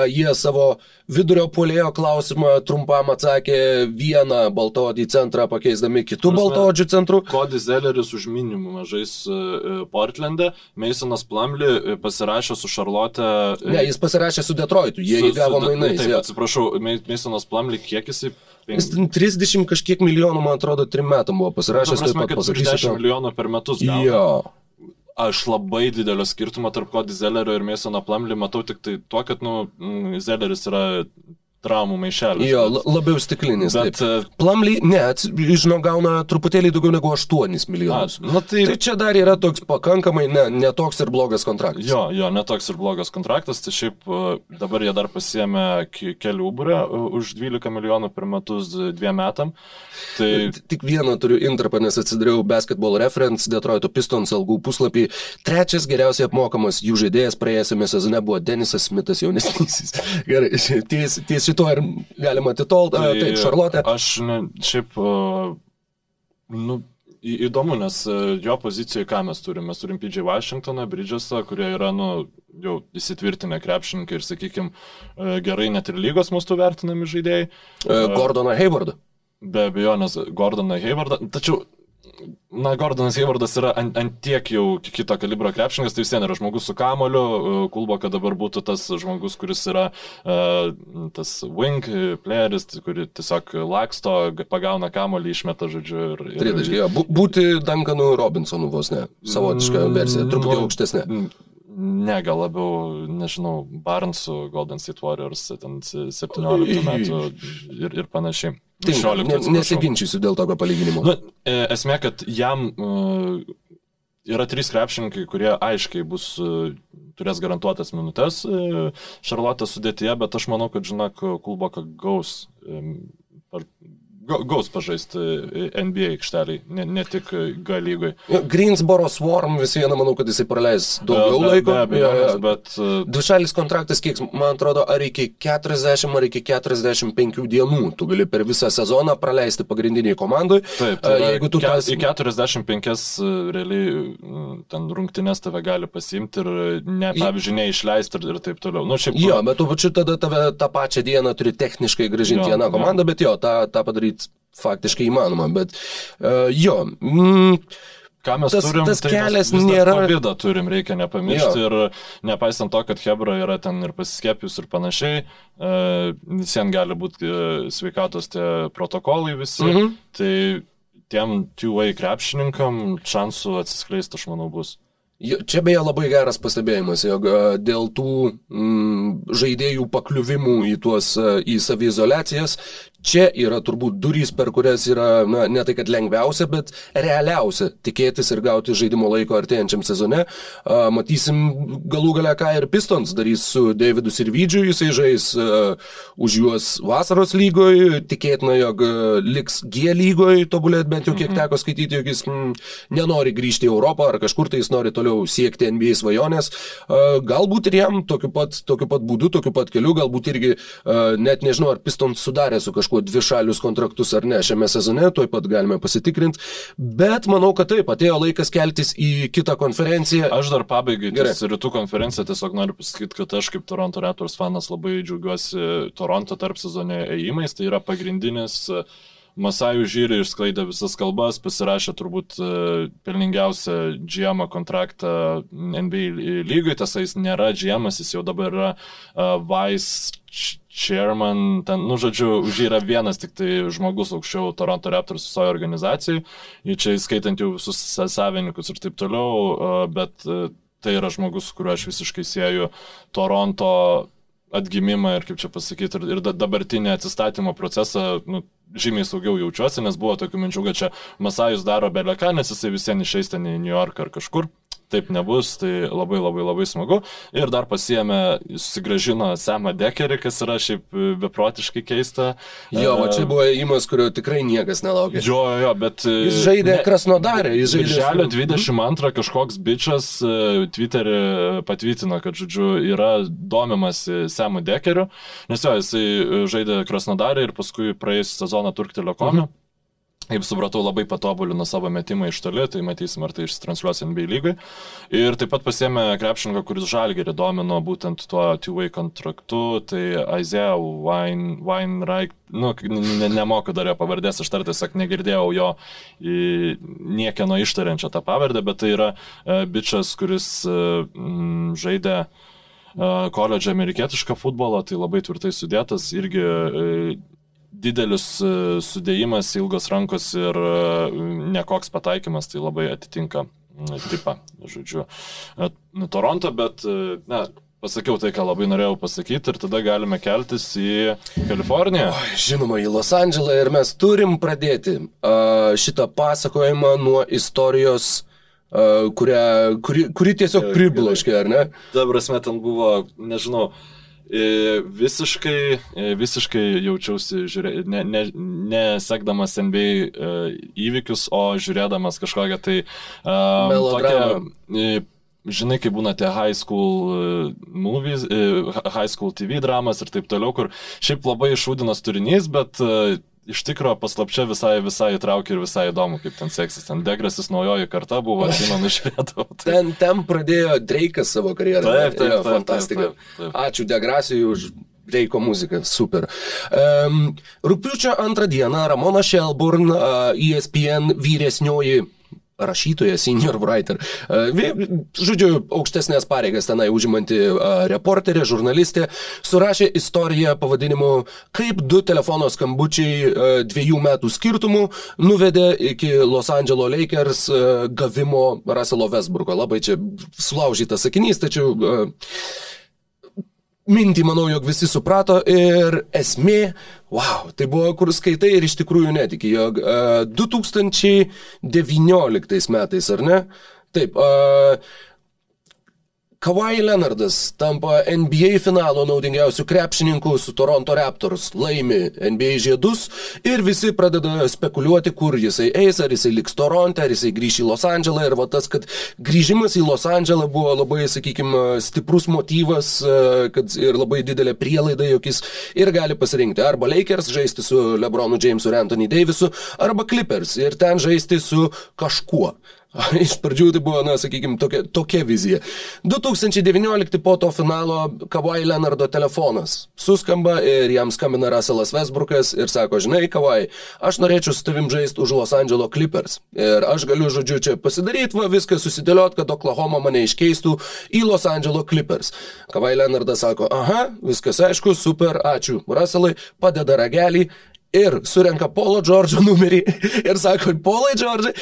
Speaker 1: Jie savo vidurio polėjo klausimą trumpam atsakė vieną baltodį centrą pakeisdami kitų baltodžių centrų.
Speaker 2: Kodis Zelleris už minimumą žais e, e, Portlande, Masonas Plumley e, pasirašė su Charlotte.
Speaker 1: Ne, jis pasirašė su Detroitu, jie įgavo mainais.
Speaker 2: Taip, atsiprašau, Masonas Plumley kiek jisai
Speaker 1: Jis 30 kažkiek milijonų, man atrodo, trim metam buvo pasirašęs.
Speaker 2: Taip pat pasakysiu. 10 milijonų per metus. Gauna.
Speaker 1: Jo.
Speaker 2: Aš labai didelio skirtumo tarp Cody Zellerio ir Masono Plumley matau tik tai tuo, kad, nu, Zelleris yra traumų maišelis.
Speaker 1: Jo, labiau stiklinis. Bet uh, Plumly, ne, žinau, gauna truputėlį daugiau negu 8 milijonus.
Speaker 2: A, na, tai...
Speaker 1: tai čia dar yra toks pakankamai ne, netoks ir blogas kontraktas.
Speaker 2: Jo, jo, netoks ir blogas kontraktas, tai šiaip uh, dabar jie dar pasiemė kelių būrę uh, už 12 milijonų per metus dviem metam. Tai...
Speaker 1: Tik vieną turiu intrapą, nes atsidariau Basketball Reference Detroito Pistons algų puslapį. Trečias geriausiai apmokamas jų žaidėjas praėjusiame sezone buvo Denisas Smithas jaunesnysis. Gerai, ties, ties šituo ir galima atitolti. Tai, taip, Šarlotė.
Speaker 2: Aš ne, šiaip, nu, įdomu, nes jo pozicijoje ką mes turime? Mes turim PJ Washingtoną, Bridgesą, kurie yra, nu, jau įsitvirtinę krepšininkai ir, sakykime, gerai net ir lygos mūsų vertinami žaidėjai.
Speaker 1: Gordoną Haywardą.
Speaker 2: Be abejonės, Gordoną Haywardą. Tačiau Na, Gordonas Haywardas yra ant, ant tiek jau kito kalibro krepšininkas, tai vis vien yra žmogus su kamoliu, e, kulbo, kad dabar būtų tas žmogus, kuris yra uh, tas wing playeris, kuri tiesiog laksto, pagauna kamolį, išmeta žodžiu. Ir, ir...
Speaker 1: Tridaškai, būti Duncanu Robinsonu vos ne, savotiška versija, truputį nu, aukštesnė.
Speaker 2: Ne, gal labiau, nežinau, Barnsų Golden State Warriors, ten 17 metų ir, ir panašiai.
Speaker 1: Taip, nesiginčysiu dėl tokio palyginimo.
Speaker 2: Nu, e, esmė, kad jam uh, yra trys krepšininkai, kurie aiškiai bus uh, turės garantuotas minutės Šarlotės sudėtyje, bet aš manau, kad, žinok, Kulboka gaus gaus pažaisti NBA aikšteliai, ne, ne tik G lygoj.
Speaker 1: Greensboro Swarm vis viena, manau, kad jisai praleis daugiau be, laiko.
Speaker 2: Be abejo, ja, ja. bet...
Speaker 1: Dvišalis kontraktas, kiek, man atrodo, ar iki 40 ar iki 45 dienų tu gali per visą sezoną praleisti pagrindiniai komandai.
Speaker 2: Taip, tai jeigu tu... Ke, tas... Į 45 realiai ten rungtynės tave gali pasimti ir, ne, pavyzdžiui, neišleisti ir, ir taip toliau. Nu, šiaip...
Speaker 1: Jo, bet tu pačiu tada tave tą pačią dieną turi techniškai gražinti vieną komandą, bet jo, tą, tą padaryti faktiškai įmanoma, bet uh, jo. Mm,
Speaker 2: Ką mes
Speaker 1: tas,
Speaker 2: turim,
Speaker 1: tas
Speaker 2: tai
Speaker 1: kelias
Speaker 2: mes
Speaker 1: nėra.
Speaker 2: Kovidą turim, reikia nepamiršti jo. ir nepaisant to, kad Hebra yra ten ir pasiskėpius ir panašiai, e, visiems gali būti e, sveikatos tie protokolai visi, mhm. tai tiem two-way krepšininkam šansų atsiskleisti, aš manau, bus.
Speaker 1: Čia beje labai geras pastebėjimas, jog dėl tų mm, žaidėjų pakliuvimų į tuos į savizolacijas, čia yra turbūt durys, per kurias yra, na, ne tai kad lengviausia, bet realiausia tikėtis ir gauti žaidimo laiko artėjančiam sezone. A, matysim galų gale, ką ir Pistons darys su Davidu Sirvidžiu, jisai žais a, už juos vasaros lygoje, tikėtina, jog liks G lygoje, tobulėt bent jau kiek mhm. teko skaityti, jog jis mm, nenori grįžti į Europą ar kažkur tai jis nori toliau siekti NBA svajonės. A, galbūt ir jam tokiu pat, tokiu pat būdu, tokiu pat keliu, galbūt irgi a, net nežinau, ar Pistons sudarė su kažkuo kažkuo dvišalius kontraktus ar ne šiame sezone, tuoj pat galime pasitikrinti. Bet manau, kad taip, atėjo laikas keltis į kitą konferenciją.
Speaker 2: Aš dar pabaigai, ties rytų konferenciją tiesiog noriu pasakyti, kad aš kaip Toronto Raptors fanas labai džiaugiuosi Toronto tarp sezonė ėjimais. Tai yra pagrindinis Masajų žyrį išsklaidė visas kalbas, pasirašė turbūt pelningiausią GM kontraktą NBA lygui, tiesa jis nėra GM, jis jau dabar yra uh, Vice chairman, ten, nu, žodžiu, už jį yra vienas tik tai žmogus aukščiau Toronto Raptors visoje organizacijoje, jį čia įskaitant jau visus savininkus ir taip toliau, bet tai yra žmogus, kuriuo aš visiškai sieju Toronto atgimimą ir, kaip čia pasakyti, ir, ir dabartinį atsistatymo procesą, nu, žymiai saugiau jaučiuosi, nes buvo tokių minčių, kad čia Masajus daro beleką, nes jisai visiems išeis ten į New York ar kažkur taip nebus, tai labai labai labai smagu. Ir dar pasiemė, susigražino Semą Dekerį, kas yra šiaip beprotiškai keista.
Speaker 1: Jo, o čia buvo įimas, kurio tikrai niekas nelaukė.
Speaker 2: Jo, jo, bet...
Speaker 1: Jis žaidė ne, Krasnodarė, jis žaidė...
Speaker 2: Birželio 22 kažkoks bičias e, Twitterį patvirtino, kad, žodžiu, yra domimas Semu Dekeriu, nes jo, jisai žaidė Krasnodarė ir paskui praėjusią sezoną Turk Telekomė. Mhm kaip supratau, labai patobulino savo metimą iš toli, tai matysim, ar tai ištransliuos NBA lygai. Ir taip pat pasėmė krepšininką, kuris žalgerį domino būtent tuo two-way kontraktu, tai Isaiah Wine, Weinreich, nu, ne, nemoku dar jo pavardės, aš dar tiesiog negirdėjau jo niekieno ištariančią tą pavardę, bet tai yra uh, bičias, kuris uh, m, žaidė uh, koledžą amerikietišką futbolą, tai labai tvirtai sudėtas, irgi didelis e, sudėjimas, ilgos rankos ir e, nekoks pataikymas, tai labai atitinka tipą, žodžiu, e, Toronto, bet, na, pasakiau tai, ką labai norėjau pasakyti ir tada galime keltis į Kaliforniją.
Speaker 1: O, žinoma, į Los Andželą ir mes turim pradėti uh, šitą pasakojimą nuo istorijos uh, kurią, kuri, kuri tiesiog pribloškė, ar ne?
Speaker 2: Dabar mes ten buvo, nežinau, uh, visiškai, e, visiškai jaučiausi, žiūrė, ne, ne, nesekdamas NBA e, įvykius, o žiūrėdamas kažkokią tai
Speaker 1: um, tokią,
Speaker 2: žinai, kaip būna tie high school movies, high school TV dramas ir taip toliau, kur šiaip labai išūdinas turinys, bet iš tikrųjų paslapčia visai, visai įtraukia ir visai įdomu, kaip ten seksis. Ten Degrasis naujoji karta buvo, žinau, nužiūrėdavau.
Speaker 1: Tai... Ten, ten pradėjo Dreikas savo karjerą. Taip, taip, taip, fantastika. Taip, taip, taip. Ačiū Degrasijui už Reiko muzika, super. Um, rūpiučio antrą dieną Ramona Shelburne, uh, ESPN vyresnioji rašytoja, senior writer. Žodžiu, aukštesnės pareigas tenai užimanti reporterė, žurnalistė, surašė istoriją pavadinimu Kaip du telefono skambučiai dviejų metų skirtumų nuvedė iki Los Angeles Lakers gavimo Russelo Westbrooko. Labai čia sulaužytas sakinys, tačiau mintį manau, jog visi suprato ir esmė, wow, tai buvo, kur skaitai ir iš tikrųjų netiki, jog uh, 2019 metais, ar ne? Taip, uh, Kawhi Leonardas tampa NBA finalo naudingiausių krepšininkų su Toronto Raptors, laimi NBA žiedus ir visi pradeda spekuliuoti, kur jisai eis, ar jisai liks Toronte, ar jisai grįš į Los Andželą ir va tas, kad grįžimas į Los Andželą buvo labai, sakykime, stiprus motyvas kad ir labai didelė prielaida, jog jis ir gali pasirinkti arba Lakers žaisti su LeBronu Jamesu ir Anthony Davisu, arba Clippers ir ten žaisti su kažkuo. Iš pradžių tai buvo, na, sakykime, tokia, tokia vizija. 2019 po to finalo Kawhi Leonardo telefonas suskamba ir jam skambina Russellas Westbrookas ir sako, žinai, Kawhi, aš norėčiau su tavim žaisti už Los Angeles Clippers. Ir aš galiu, žodžiu, čia pasidaryti, va, viską susidėliot, kad Oklahoma mane iškeistų į Los Angeles Clippers. Kawhi Leonardas sako, aha, viskas aišku, super, ačiū. Russellai padeda ragelį ir surenka Polo Džordžo numerį ir sako, Polai Džordžai,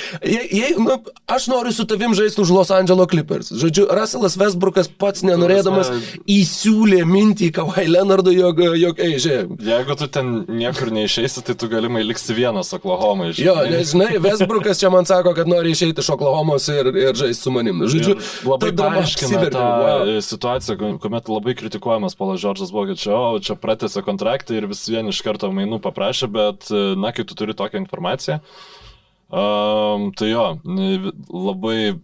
Speaker 1: nu, aš noriu su tavim žaisti už Los Angeles Clippers. Žodžiu, Russellas Westbrookas pats nenorėdamas įsiūlė mintį Kawhi Leonardo, jog, jog, ei, žiūrėk.
Speaker 2: Jeigu tu ten niekur neišeisi, tai tu galimai liksi vienas Oklahoma iš.
Speaker 1: Jo, nes žinai, Westbrookas čia man sako, kad nori išeiti iš Oklahomos ir, ir žaisti su manim. Žodžiu,
Speaker 2: ir labai paaiškina tą wow. situaciją, kuomet labai kritikuojamas Polas Džordžas buvo, kad čia, o, čia pratęsė kontraktą ir vis vien iš karto mainų paprašė parašė, bet, na, kai tu turi tokią informaciją, um, tai jo, labai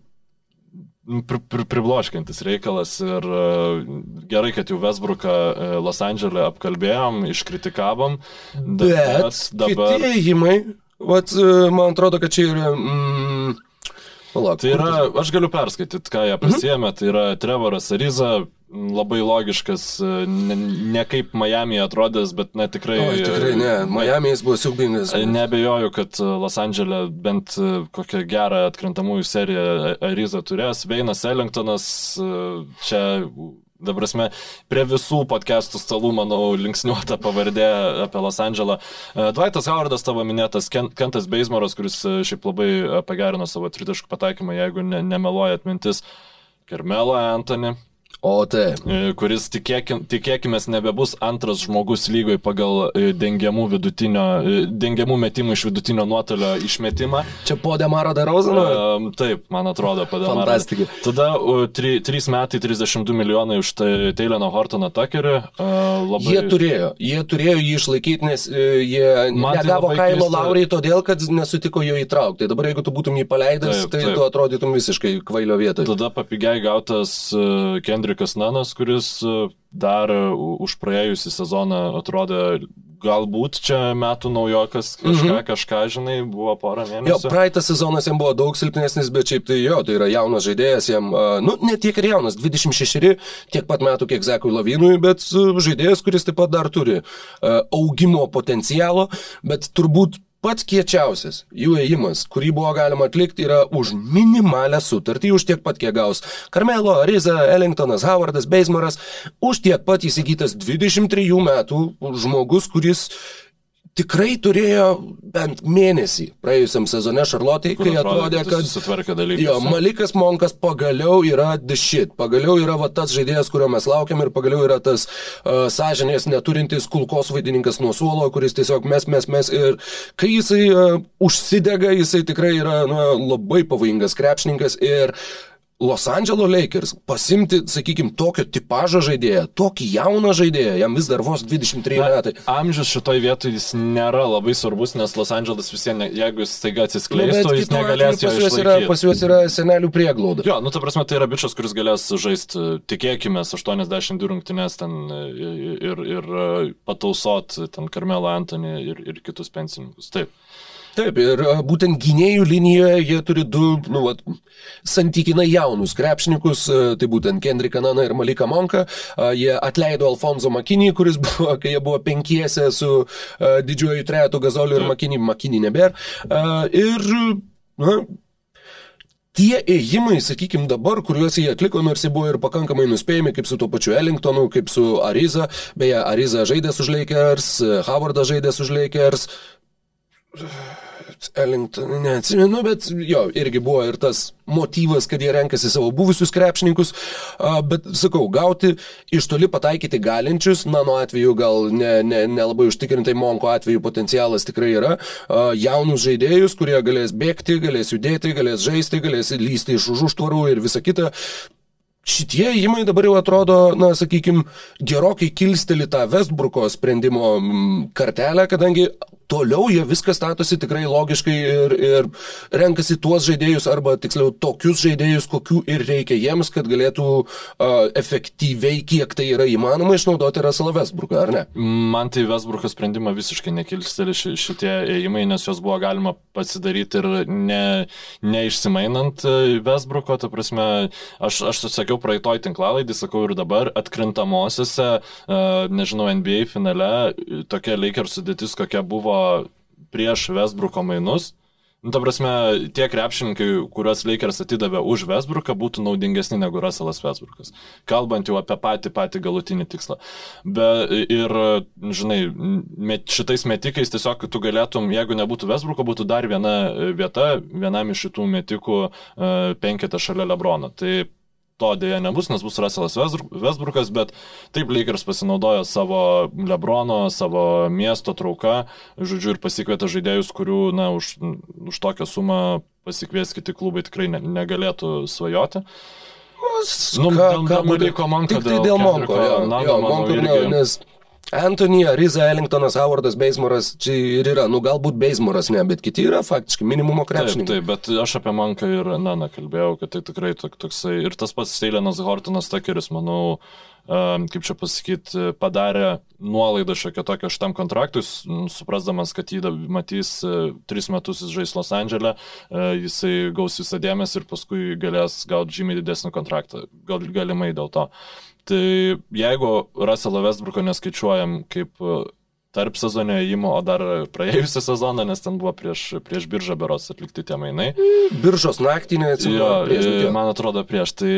Speaker 2: pri, pri, pribloškintis reikalas ir uh, gerai, kad jau Vesbruką uh, Los Andželė apkalbėjom, iškritikavom.
Speaker 1: Bet, bet dabar... Įėjimai, vat, uh, man atrodo, kad čia yra... Mm,
Speaker 2: Pala, tai yra, aš galiu perskaityti, ką jie pasėmė, mhm. tai yra Trevoras Ariza, labai logiškas, ne, ne kaip Miami atrodęs, bet na tikrai...
Speaker 1: O, tikrai ne, Miami jis buvo siaubingas.
Speaker 2: Nebejoju, kad Los Andželė bent kokią gerą atkrintamųjų seriją Ariza turės. Veinas Ellingtonas čia Dabar mes prie visų podcastų stalų, manau, linksniuota pavardė apie Los Andželą. Dvaitas Howardas, tavo minėtas, Kentas Beismaras, kuris šiaip labai pagerino savo tritaškų pataikymą, jeigu ne, nemeluoja atmintis. Kermelo Antony,
Speaker 1: O taip.
Speaker 2: E, kuris tikėkim, tikėkime nebebus antras žmogus lygoje pagal e, dengiamų, e, dengiamų metimų iš vidutinio nuotolio išmetimą.
Speaker 1: Čia po Demaro Darozano?
Speaker 2: Uh, taip, man atrodo, po Demaro.
Speaker 1: Fantastika.
Speaker 2: Tada uh, 3, 3 metai 32 milijonai už tai Tayleno Hortoną Tuckerį. Uh,
Speaker 1: labai... Jie turėjo, jie turėjo jį išlaikyti, nes jie man tai negavo tai kaimo keista... lauriai todėl, kad nesutiko jo įtraukti. Tai dabar jeigu tu būtum jį paleidęs, taip, tai taip. tu atrodytum visiškai kvailio vietoje.
Speaker 2: Tada papigiai gautas Kendrick Henrikas Nanas, kuris e, dar e, už praėjusią sezoną atrodė galbūt čia metų naujokas, kažką, mm -hmm. kažką, žinai, buvo porą mėnesių.
Speaker 1: Jo, praeitą sezoną jam buvo daug silpnesnis, bet šiaip tai jo, tai yra jaunas žaidėjas, jam, uh, nu, ne tiek ir jaunas, 26, tiek pat metų kiek Zekui Lavinui, bet žaidėjas, kuris taip pat dar turi augimo potencialo, bet turbūt Pats kiečiausias jų ėjimas, kurį buvo galima atlikti, yra už minimalę sutartį, už tiek pat kiek gaus Karmelo, Ariza, Ellingtonas, Howardas, Beismaras, už tiek pat įsigytas 23 metų žmogus, kuris tikrai turėjo bent mėnesį praėjusiam sezone Šarlotai, kai atrodė,
Speaker 2: kad
Speaker 1: jo, Malikas Monkas pagaliau yra shit, pagaliau yra va, tas žaidėjas, kurio mes laukiam ir pagaliau yra tas uh, sąžinės neturintis kulkos vaidininkas nuo suolo, kuris tiesiog mes, mes, mes ir kai jisai uh, užsidega, jisai tikrai yra nu, labai pavojingas krepšininkas ir uh, Los Angeles Lakers pasimti, sakykime, tokio tipožo žaidėją, tokį jauną žaidėją, jam vis dar vos 23 Na, metai.
Speaker 2: Amžius šitoj vietoje jis nėra labai svarbus, nes Los Angeles vis vien, jeigu jis staiga atsiskleistų, nu, jis negalės
Speaker 1: juos, yra, pas juos yra senelių prieglauda.
Speaker 2: Jo, nu ta prasme, tai yra bičias, kuris galės žaisti, tikėkime, 82 rungtynės ten ir, ir patausot ten Karmelą Antonį ir, ir kitus pensininkus. Taip.
Speaker 1: Taip, ir būtent gynėjų linijoje jie turi du, nu, vat, santykinai jaunus krepšininkus, tai būtent Kendrick Kananą ir Malika Monka. Jie atleido Alfonso Makinį, kuris buvo, kai jie buvo penkiese su didžiuoju trejetu Gazoliu ir Makinį, Makinį nebėra. Ir, na, tie ėjimai, sakykime, dabar, kuriuos jie atliko, nors jie buvo ir pakankamai nuspėjami, kaip su tuo pačiu Ellingtonu, kaip su Ariza, beje, Ariza žaidė už Lakers, Howardas žaidė už Lakers. Ellington, neatsimenu, bet jo, irgi buvo ir tas motyvas, kad jie renkasi savo buvusius krepšininkus, bet sakau, gauti iš toli pataikyti galinčius, nano atveju gal nelabai ne, ne, ne užtikrintai Monko atveju potencialas tikrai yra, jaunus žaidėjus, kurie galės bėgti, galės judėti, galės žaisti, galės lysti iš už užtvarų ir visa kita. Šitie įmai dabar jau atrodo, na, sakykime, gerokai kilsteli tą Westbrooko sprendimo kartelę, kadangi toliau jie viską statosi tikrai logiškai ir, ir renkasi tuos žaidėjus, arba tiksliau tokius žaidėjus, kokių ir reikia jiems, kad galėtų uh, efektyviai, kiek tai yra įmanoma, išnaudoti Russellą Westbrooką, ar ne?
Speaker 2: Man tai Westbrooko sprendimą visiškai nekilsteli šitie ėjimai, nes juos buvo galima pasidaryti ir ne, neišsimainant e, Westbrooko, ta prasme, aš, aš sakiau praeitoj tinklalaidį, sakau ir dabar, atkrintamosiose, uh, nežinau, NBA finale, tokia Lakers sudėtis, kokia buvo prieš Westbrooko mainus. Nu, ta prasme, tie krepšininkai, kuriuos Lakers atidavė už Westbrooką, būtų naudingesni negu Russellas Westbrookas. Kalbant jau apie patį patį galutinį tikslą. Be, ir, žinai, met, šitais metikais tiesiog tu galėtum, jeigu nebūtų Westbrooko, būtų dar viena vieta, vienam iš šitų metikų uh, penketą šalia Lebrono. Tai to dėja nebus, nes bus Russellas Westbrookas, bet taip Lakers pasinaudojo savo Lebrono, savo miesto trauką, žodžiu, ir pasikvietė žaidėjus, kurių, na, už, už tokią sumą pasikvies kiti klubai tikrai ne, negalėtų svajoti.
Speaker 1: Nu, ką, dėl, ką dėl Monko, Monko, tai dėl Monko, jo, jo, Monko, irgi... nes Anthony, Riza, Ellingtonas, Howardas, Beismoras, čia ir yra, nu galbūt Beismoras ne, bet kiti yra faktiškai minimumo krepšininkai.
Speaker 2: Taip, taip, bet aš apie Manką ir Naną kalbėjau, kad tai tikrai toksai, ir tas pats Steilenas Hortonas Takeris, manau, kaip čia pasakyti, padarė nuolaidą šiokią tokią šitam kontraktui, suprasdamas, kad jį matys tris metus jis žais Los Andželė, jisai gaus visą dėmesį ir paskui galės gauti žymiai didesnį kontraktą, gal, galimai dėl to. Tai jeigu Russell Westbrooko neskaičiuojam kaip tarp sezono įėjimo, o dar praėjusią sezoną, nes ten buvo prieš, prieš biržą beros atlikti tie mainai.
Speaker 1: Biržos naktį neatsimenu.
Speaker 2: Jo, man atrodo prieš, tai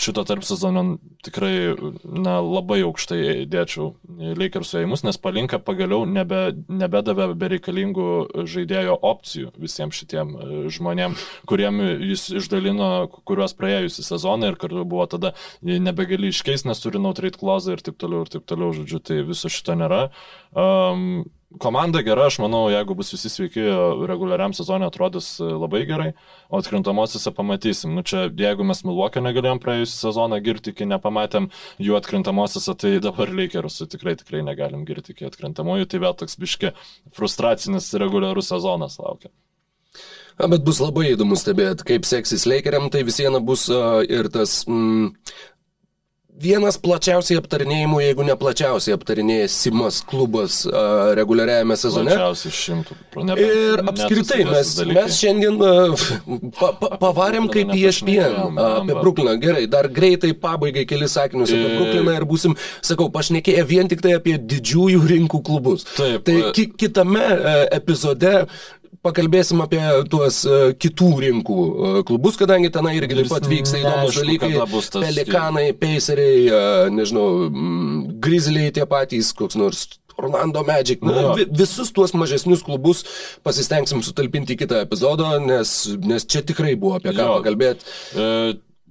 Speaker 2: šito tarp sezono tikrai na, labai aukštai dėčiau Lakersų įėjimus, nes palinka pagaliau nebe, nebedavė bereikalingų žaidėjo opcijų visiems šitiem e, žmonėm, kuriem jis išdalino, kuriuos praėjusią sezoną ir kartu buvo tada nebegali iškeisti, nes turi trade clause ir taip toliau ir taip toliau, žodžiu, tai viso šito nėra. Um, komanda gera, aš manau, jeigu bus visi sveiki, reguliariam sezonė atrodys labai gerai, o atkrintamosiose pamatysim. Nu čia, jeigu mes Milvokio negalėjom praėjusią sezoną girti, kai nepamatėm jų atkrintamosiose, tai dabar Lakerus tikrai tikrai negalim girti iki atkrintamųjų, tai vėl toks biški frustracinis reguliarus sezonas laukia.
Speaker 1: Na, bet bus labai įdomu stebėti, kaip seksis Lakeriam, tai vis viena bus uh, ir tas mm, vienas plačiausiai aptarinėjimų, jeigu ne plačiausiai aptarinėjęs Simas klubas uh, reguliariajame sezone.
Speaker 2: Plačiausiai šimtų.
Speaker 1: Ne, ir apskritai mes, mes šiandien uh, pa, pa, pavarėm kaip ESPN apie Brukliną. Gerai, dar greitai pabaigai keli sakinius apie Brukliną ir būsim, sakau, pašnekėję vien tik tai apie didžiųjų rinkų klubus.
Speaker 2: Taip.
Speaker 1: Tai ki kitame uh, epizode pakalbėsim apie tuos uh, kitų rinkų uh, klubus, kadangi tenai irgi taip pat vyksta įdomus dalykai. Pelikanai, Paceriai, uh, nežinau, mm, Grizzliai tie patys, koks nors Orlando Magic. Na, vi, visus tuos mažesnius klubus pasistengsim sutalpinti į kitą epizodą, nes, nes čia tikrai buvo apie ką pakalbėti.
Speaker 2: E,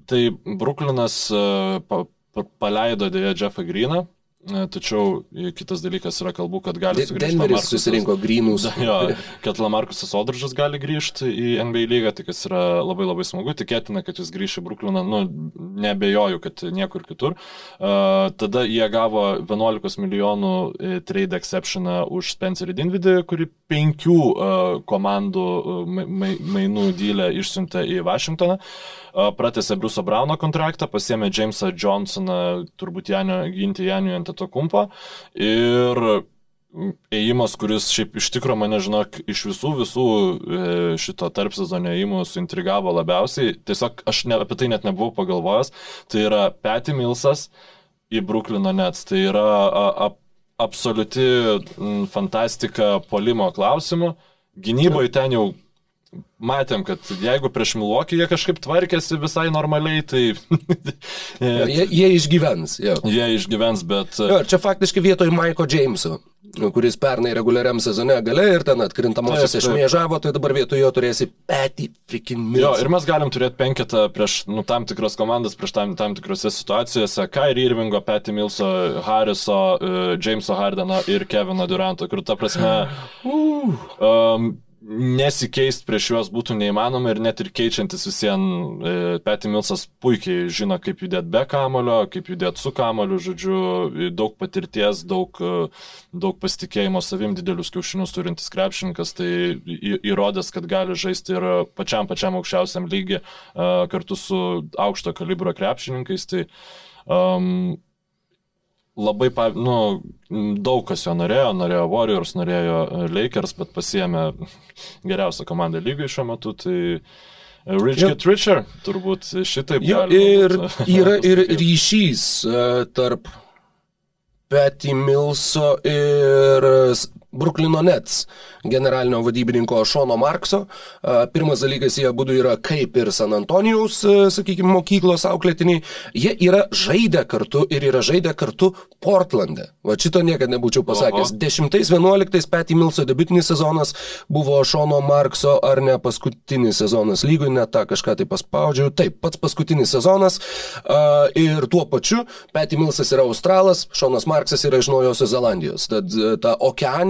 Speaker 2: tai Bruklinas e, pa, pa, paleido dėja Jeffą Greeną. Tačiau kitas dalykas yra kalbų, kad gali
Speaker 1: sugrįžti. Denveris susirinko grynus.
Speaker 2: Jo, kad Lamarkusas Održas gali grįžti į NBA lygą, tai kas yra labai labai smagu. Tikėtina, kad jis grįš į Brukliną, nu, nebejoju, kad niekur kitur. Uh, tada jie gavo 11 milijonų e, trade exceptioną už Spencerį Dinvidį, kurį penkių uh, komandų mainų dylę išsiuntė į Vašingtoną. Uh, pratęsė Bruso Brauno kontraktą, pasėmė Jamesą Johnsoną, turbūt Janio, ginti Janio ant Antetokumpo. Ir ėjimas, kuris šiaip iš tikrųjų mane, žinok, iš visų visų e, šito tarp sezonio ėjimų suintrigavo labiausiai. Tiesiog aš ne, apie tai net nebuvau pagalvojęs. Tai yra Petty Milsas į Bruklino Nets. Tai yra a, a, absoliuti fantastika polimo klausimu. Gynyboje ten jau matėm, kad jeigu prieš Milokį jie kažkaip tvarkėsi visai normaliai, tai...
Speaker 1: jie, jie išgyvens, jo.
Speaker 2: Jie išgyvens, bet...
Speaker 1: Jo, čia faktiškai vietoj Maiko Jameso, kuris pernai reguliariam sezone gale ir ten atkrintamosios išmėžavo, tai dabar vietoj jo turėsi petį milą.
Speaker 2: Jo, ir mes galim turėti penketą prieš nu, tam tikras komandas, prieš tam, tam tikrose situacijose. Kairi Irvingo, Petį Milso, Harriso, uh, Jameso Hardeno ir Kevino Duranto, kur ta prasme... Uh. Um, nesikeist prieš juos būtų neįmanoma ir net ir keičiantis visiems, e, Peti Milsas puikiai žino, kaip judėti be kamulio, kaip judėti su kamoliu, žodžiu, daug patirties, daug, e, daug pasitikėjimo savim, didelius kiaušinius turintis krepšininkas, tai įrodęs, kad gali žaisti ir pačiam pačiam aukščiausiam lygiai kartu su aukšto kalibro krepšininkais. Tai, um, labai, nu, daug kas jo norėjo, norėjo Warriors, norėjo e, Lakers, bet pasiemė geriausią komandą lygai šiuo metu, tai e, Rich Get Richer, turbūt šitaip.
Speaker 1: Jo, ir yra ir ryšys e, tarp Patty Milso ir Bruklino Nets generalinio vadybininko Šono Markso. Pirmas dalykas, jie būtų yra kaip ir San Antonijaus, sakykime, mokyklos auklėtiniai. Jie yra žaidę kartu ir yra žaidę kartu Portlande. Va šito niekada nebūčiau pasakęs. 10-11 Patty Milso debitinis sezonas buvo Šono Markso ar ne paskutinis sezonas lygui, net tą kažką tai paspaudžiau. Taip, pats paskutinis sezonas. Ir tuo pačiu Patty Milsas yra australas, Šonas Marksas yra iš Naujosios Zelandijos. Tad ta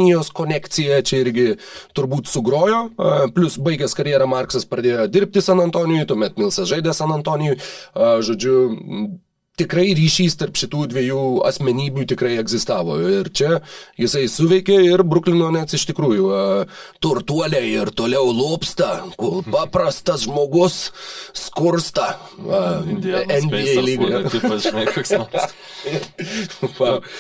Speaker 1: Okeanijos konekcija čia irgi turbūt sugrojo, plus baigęs karjerą Marksas pradėjo dirbti San Antonijui, tuomet Milsas žaidė San Antonijui, žodžiu, tikrai ryšys tarp šitų dviejų asmenybių tikrai egzistavo. Ir čia jisai suveikė ir Bruklino net iš tikrųjų turtuoliai ir toliau lopsta, kol paprastas žmogus skursta. NBA lygiai.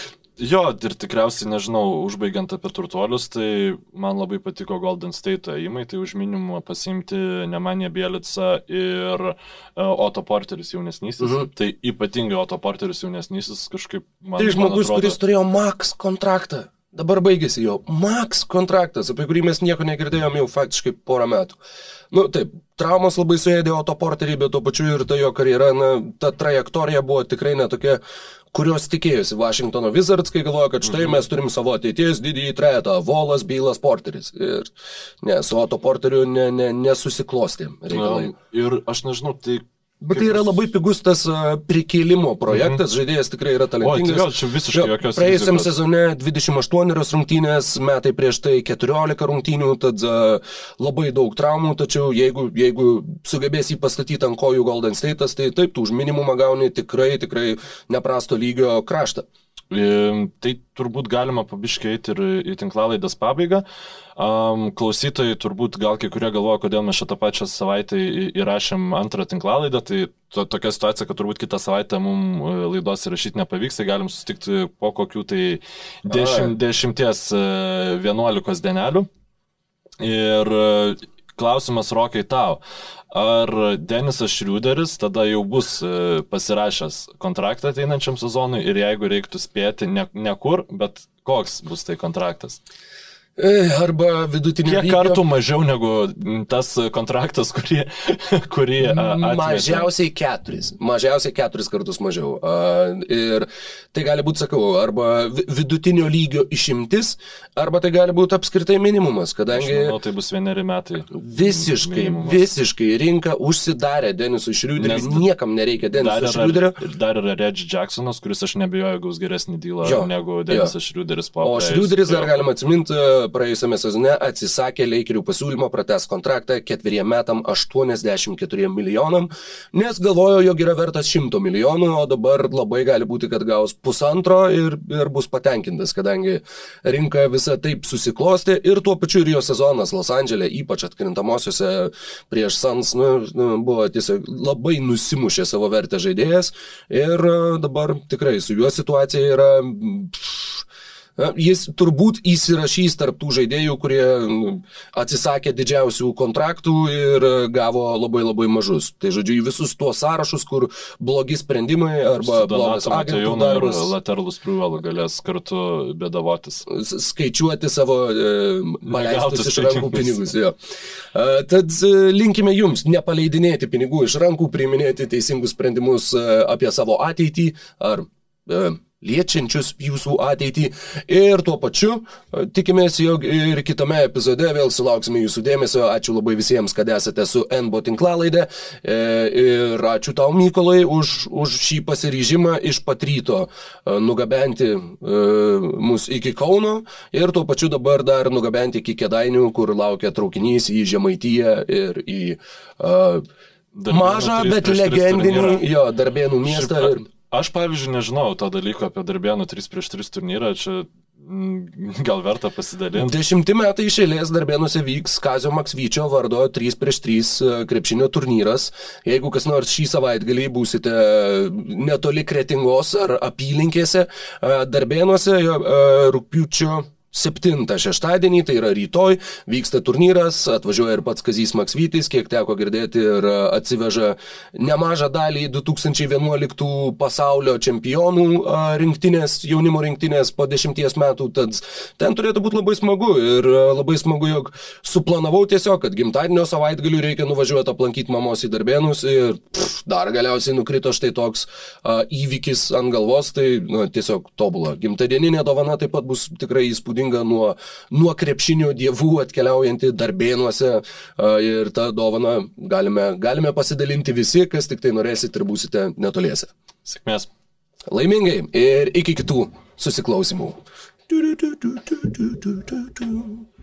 Speaker 2: Jo, ir tikriausiai, nežinau, užbaigiant apie turtuolius, tai man labai patiko Golden State įmai, tai už minimumą pasimti Nemanė Bielica ir uh, Otto Porteris jaunesnysis. Mhm. Uh -huh. Tai ypatingai Otto Porteris jaunesnysis kažkaip man.
Speaker 1: Tai žmogus, man atrodo... kuris turėjo Max kontraktą. Dabar baigėsi jo Max kontraktas, apie kurį mes nieko negirdėjom jau faktiškai porą metų. Nu taip, traumos labai suėdė Otto Porterį, bet tuo pačiu ir ta jo karjera, na, ta trajektorija buvo tikrai netokia kurios tikėjosi Washingtono Wizards, kai galvoja, kad štai mhm. mes turim savo ateities didįjį trejetą - Volas, Bylas, Porteris. Ir ne, su Otto Porteriu ne, ne, nesusiklostė reikalai.
Speaker 2: Ir aš nežinau, tai
Speaker 1: Bet tai yra labai pigus tas prikėlimo projektas, mhm. žaidėjas tikrai yra talentingas.
Speaker 2: O, tai čia visiškai jokios.
Speaker 1: Praėjusiam sezone 28 rungtynės, metai prieš tai 14 rungtynių, tad uh, labai daug traumų, tačiau jeigu, jeigu sugebės jį pastatyti ant kojų Golden State'as, tai taip, tu už minimumą gauni tikrai, tikrai neprasto lygio kraštą.
Speaker 2: Tai turbūt galima pabiškiai ir į tinklalaidas pabaigą. Um, klausytojai turbūt gal kai kurie galvoja, kodėl mes šitą pačią savaitę įrašėm antrą tinklalaidą, tai to, tokia situacija, kad turbūt kitą savaitę mums e, laidos įrašyti nepavyks, tai galim susitikti po kokių tai dešimt, dešimties, e, vienuolikos dienelių. Ir klausimas Rokai tau ar Denisas Šriuderis tada jau bus e, pasirašęs kontraktą ateinančiam sezonui ir jeigu reiktų spėti ne, ne kur, bet koks bus tai kontraktas?
Speaker 1: E, arba vidutinį.
Speaker 2: Kiek lygio. kartų mažiau negu tas kontraktas, kurį... kurį atmetė.
Speaker 1: Mažiausiai keturis. Mažiausiai keturis kartus mažiau. Ir tai gali būti, sakau, arba vidutinio lygio išimtis, arba tai gali būti apskritai minimumas, kadangi...
Speaker 2: Aš manau, tai bus vieneri metai.
Speaker 1: Visiškai, minimumas. visiškai rinka užsidarė Denisui Šriuderiui. Niekam nereikia Deniso Šriuderio.
Speaker 2: Ir dar yra Reggie Jacksonas, kuris aš nebejoju gaus geresnį dylą jo, negu Denisas Šriuderis po.
Speaker 1: O Šriuderis dar galima atsiminti praėjusiame sezone atsisakė Leikerių pasiūlymo prates kontraktą ketveriem metam 84 milijonam, nes galvojo, jog yra vertas 100 milijonų, o dabar labai gali būti, kad gaus pusantro ir, ir bus patenkintas, kadangi rinka visa taip susiklosti ir tuo pačiu ir jo sezonas Los Andželė, ypač atkrintamosiose prieš Sans, nu, nu, buvo tiesiog labai nusimušė savo vertę žaidėjas ir dabar tikrai su juo situacija yra... Pff, Jis turbūt įsirašys tarp tų žaidėjų, kurie nu, atsisakė didžiausių kontraktų ir gavo labai labai mažus. Tai žodžiu, į visus tuos sąrašus, kur blogi sprendimai arba blogas agentų darbas.
Speaker 2: Lateralus privalų galės kartu bedavotis.
Speaker 1: Skaičiuoti savo e, paleistus iš rankų pinigus. Jo. Tad e, linkime jums nepaleidinėti pinigų iš rankų, priiminėti teisingus sprendimus e, apie savo ateitį ar liečiančius jūsų ateitį. Ir tuo pačiu e, tikimės, jog ir kitame epizode vėl sulauksime jūsų dėmesio. Ačiū labai visiems, kad esate su NBO tinklalaidė. E, ir ačiū tau, Mykolai, už, už šį pasiryžimą iš patryto e, nugabenti mus iki Kauno ir tuo pačiu dabar dar nugabenti iki Kedainių, kur laukia traukinys į Žemaitiją ir į uh, mažą, bet legendinį jo darbėnų miestą.
Speaker 2: Ir... Aš, pavyzdžiui, nežinau to dalyko apie Darbėnų 3 prieš 3 turnyrą, čia mm, gal verta pasidalinti.
Speaker 1: Dešimti metai iš eilės Darbėnuose vyks Kazio Maksvyčio vardo 3 prieš 3 e, krepšinio turnyras. Jeigu kas nors šį savaitgalį būsite netoli Kretingos ar apylinkėse, e, Darbėnuose e, rūpiučio 7 šeštadienį, tai yra rytoj, vyksta turnyras, atvažiuoja ir pats Kazys Maksvytis, kiek teko girdėti, ir atsiveža nemažą dalį 2011 pasaulio čempionų rinktinės, jaunimo rinktinės po dešimties metų, tad ten turėtų būti labai smagu ir labai smagu, jog suplanavau tiesiog, kad gimtadienio savaitgaliu reikia nuvažiuoti aplankyti mamos į darbėnus ir pff, dar galiausiai nukrito štai toks a, įvykis ant galvos, tai na, tiesiog tobula. Gimtadieninė dovana taip pat bus tikrai įspūdinga įspūdinga nuo, nuo krepšinio dievų atkeliaujanti darbėnuose ir tą dovaną galime, galime pasidalinti visi, kas tik tai norėsit ir būsite netoliese.
Speaker 2: Sėkmės.
Speaker 1: Laimingai ir iki kitų susiklausimų. Du, du, du, du, du, du, du, du.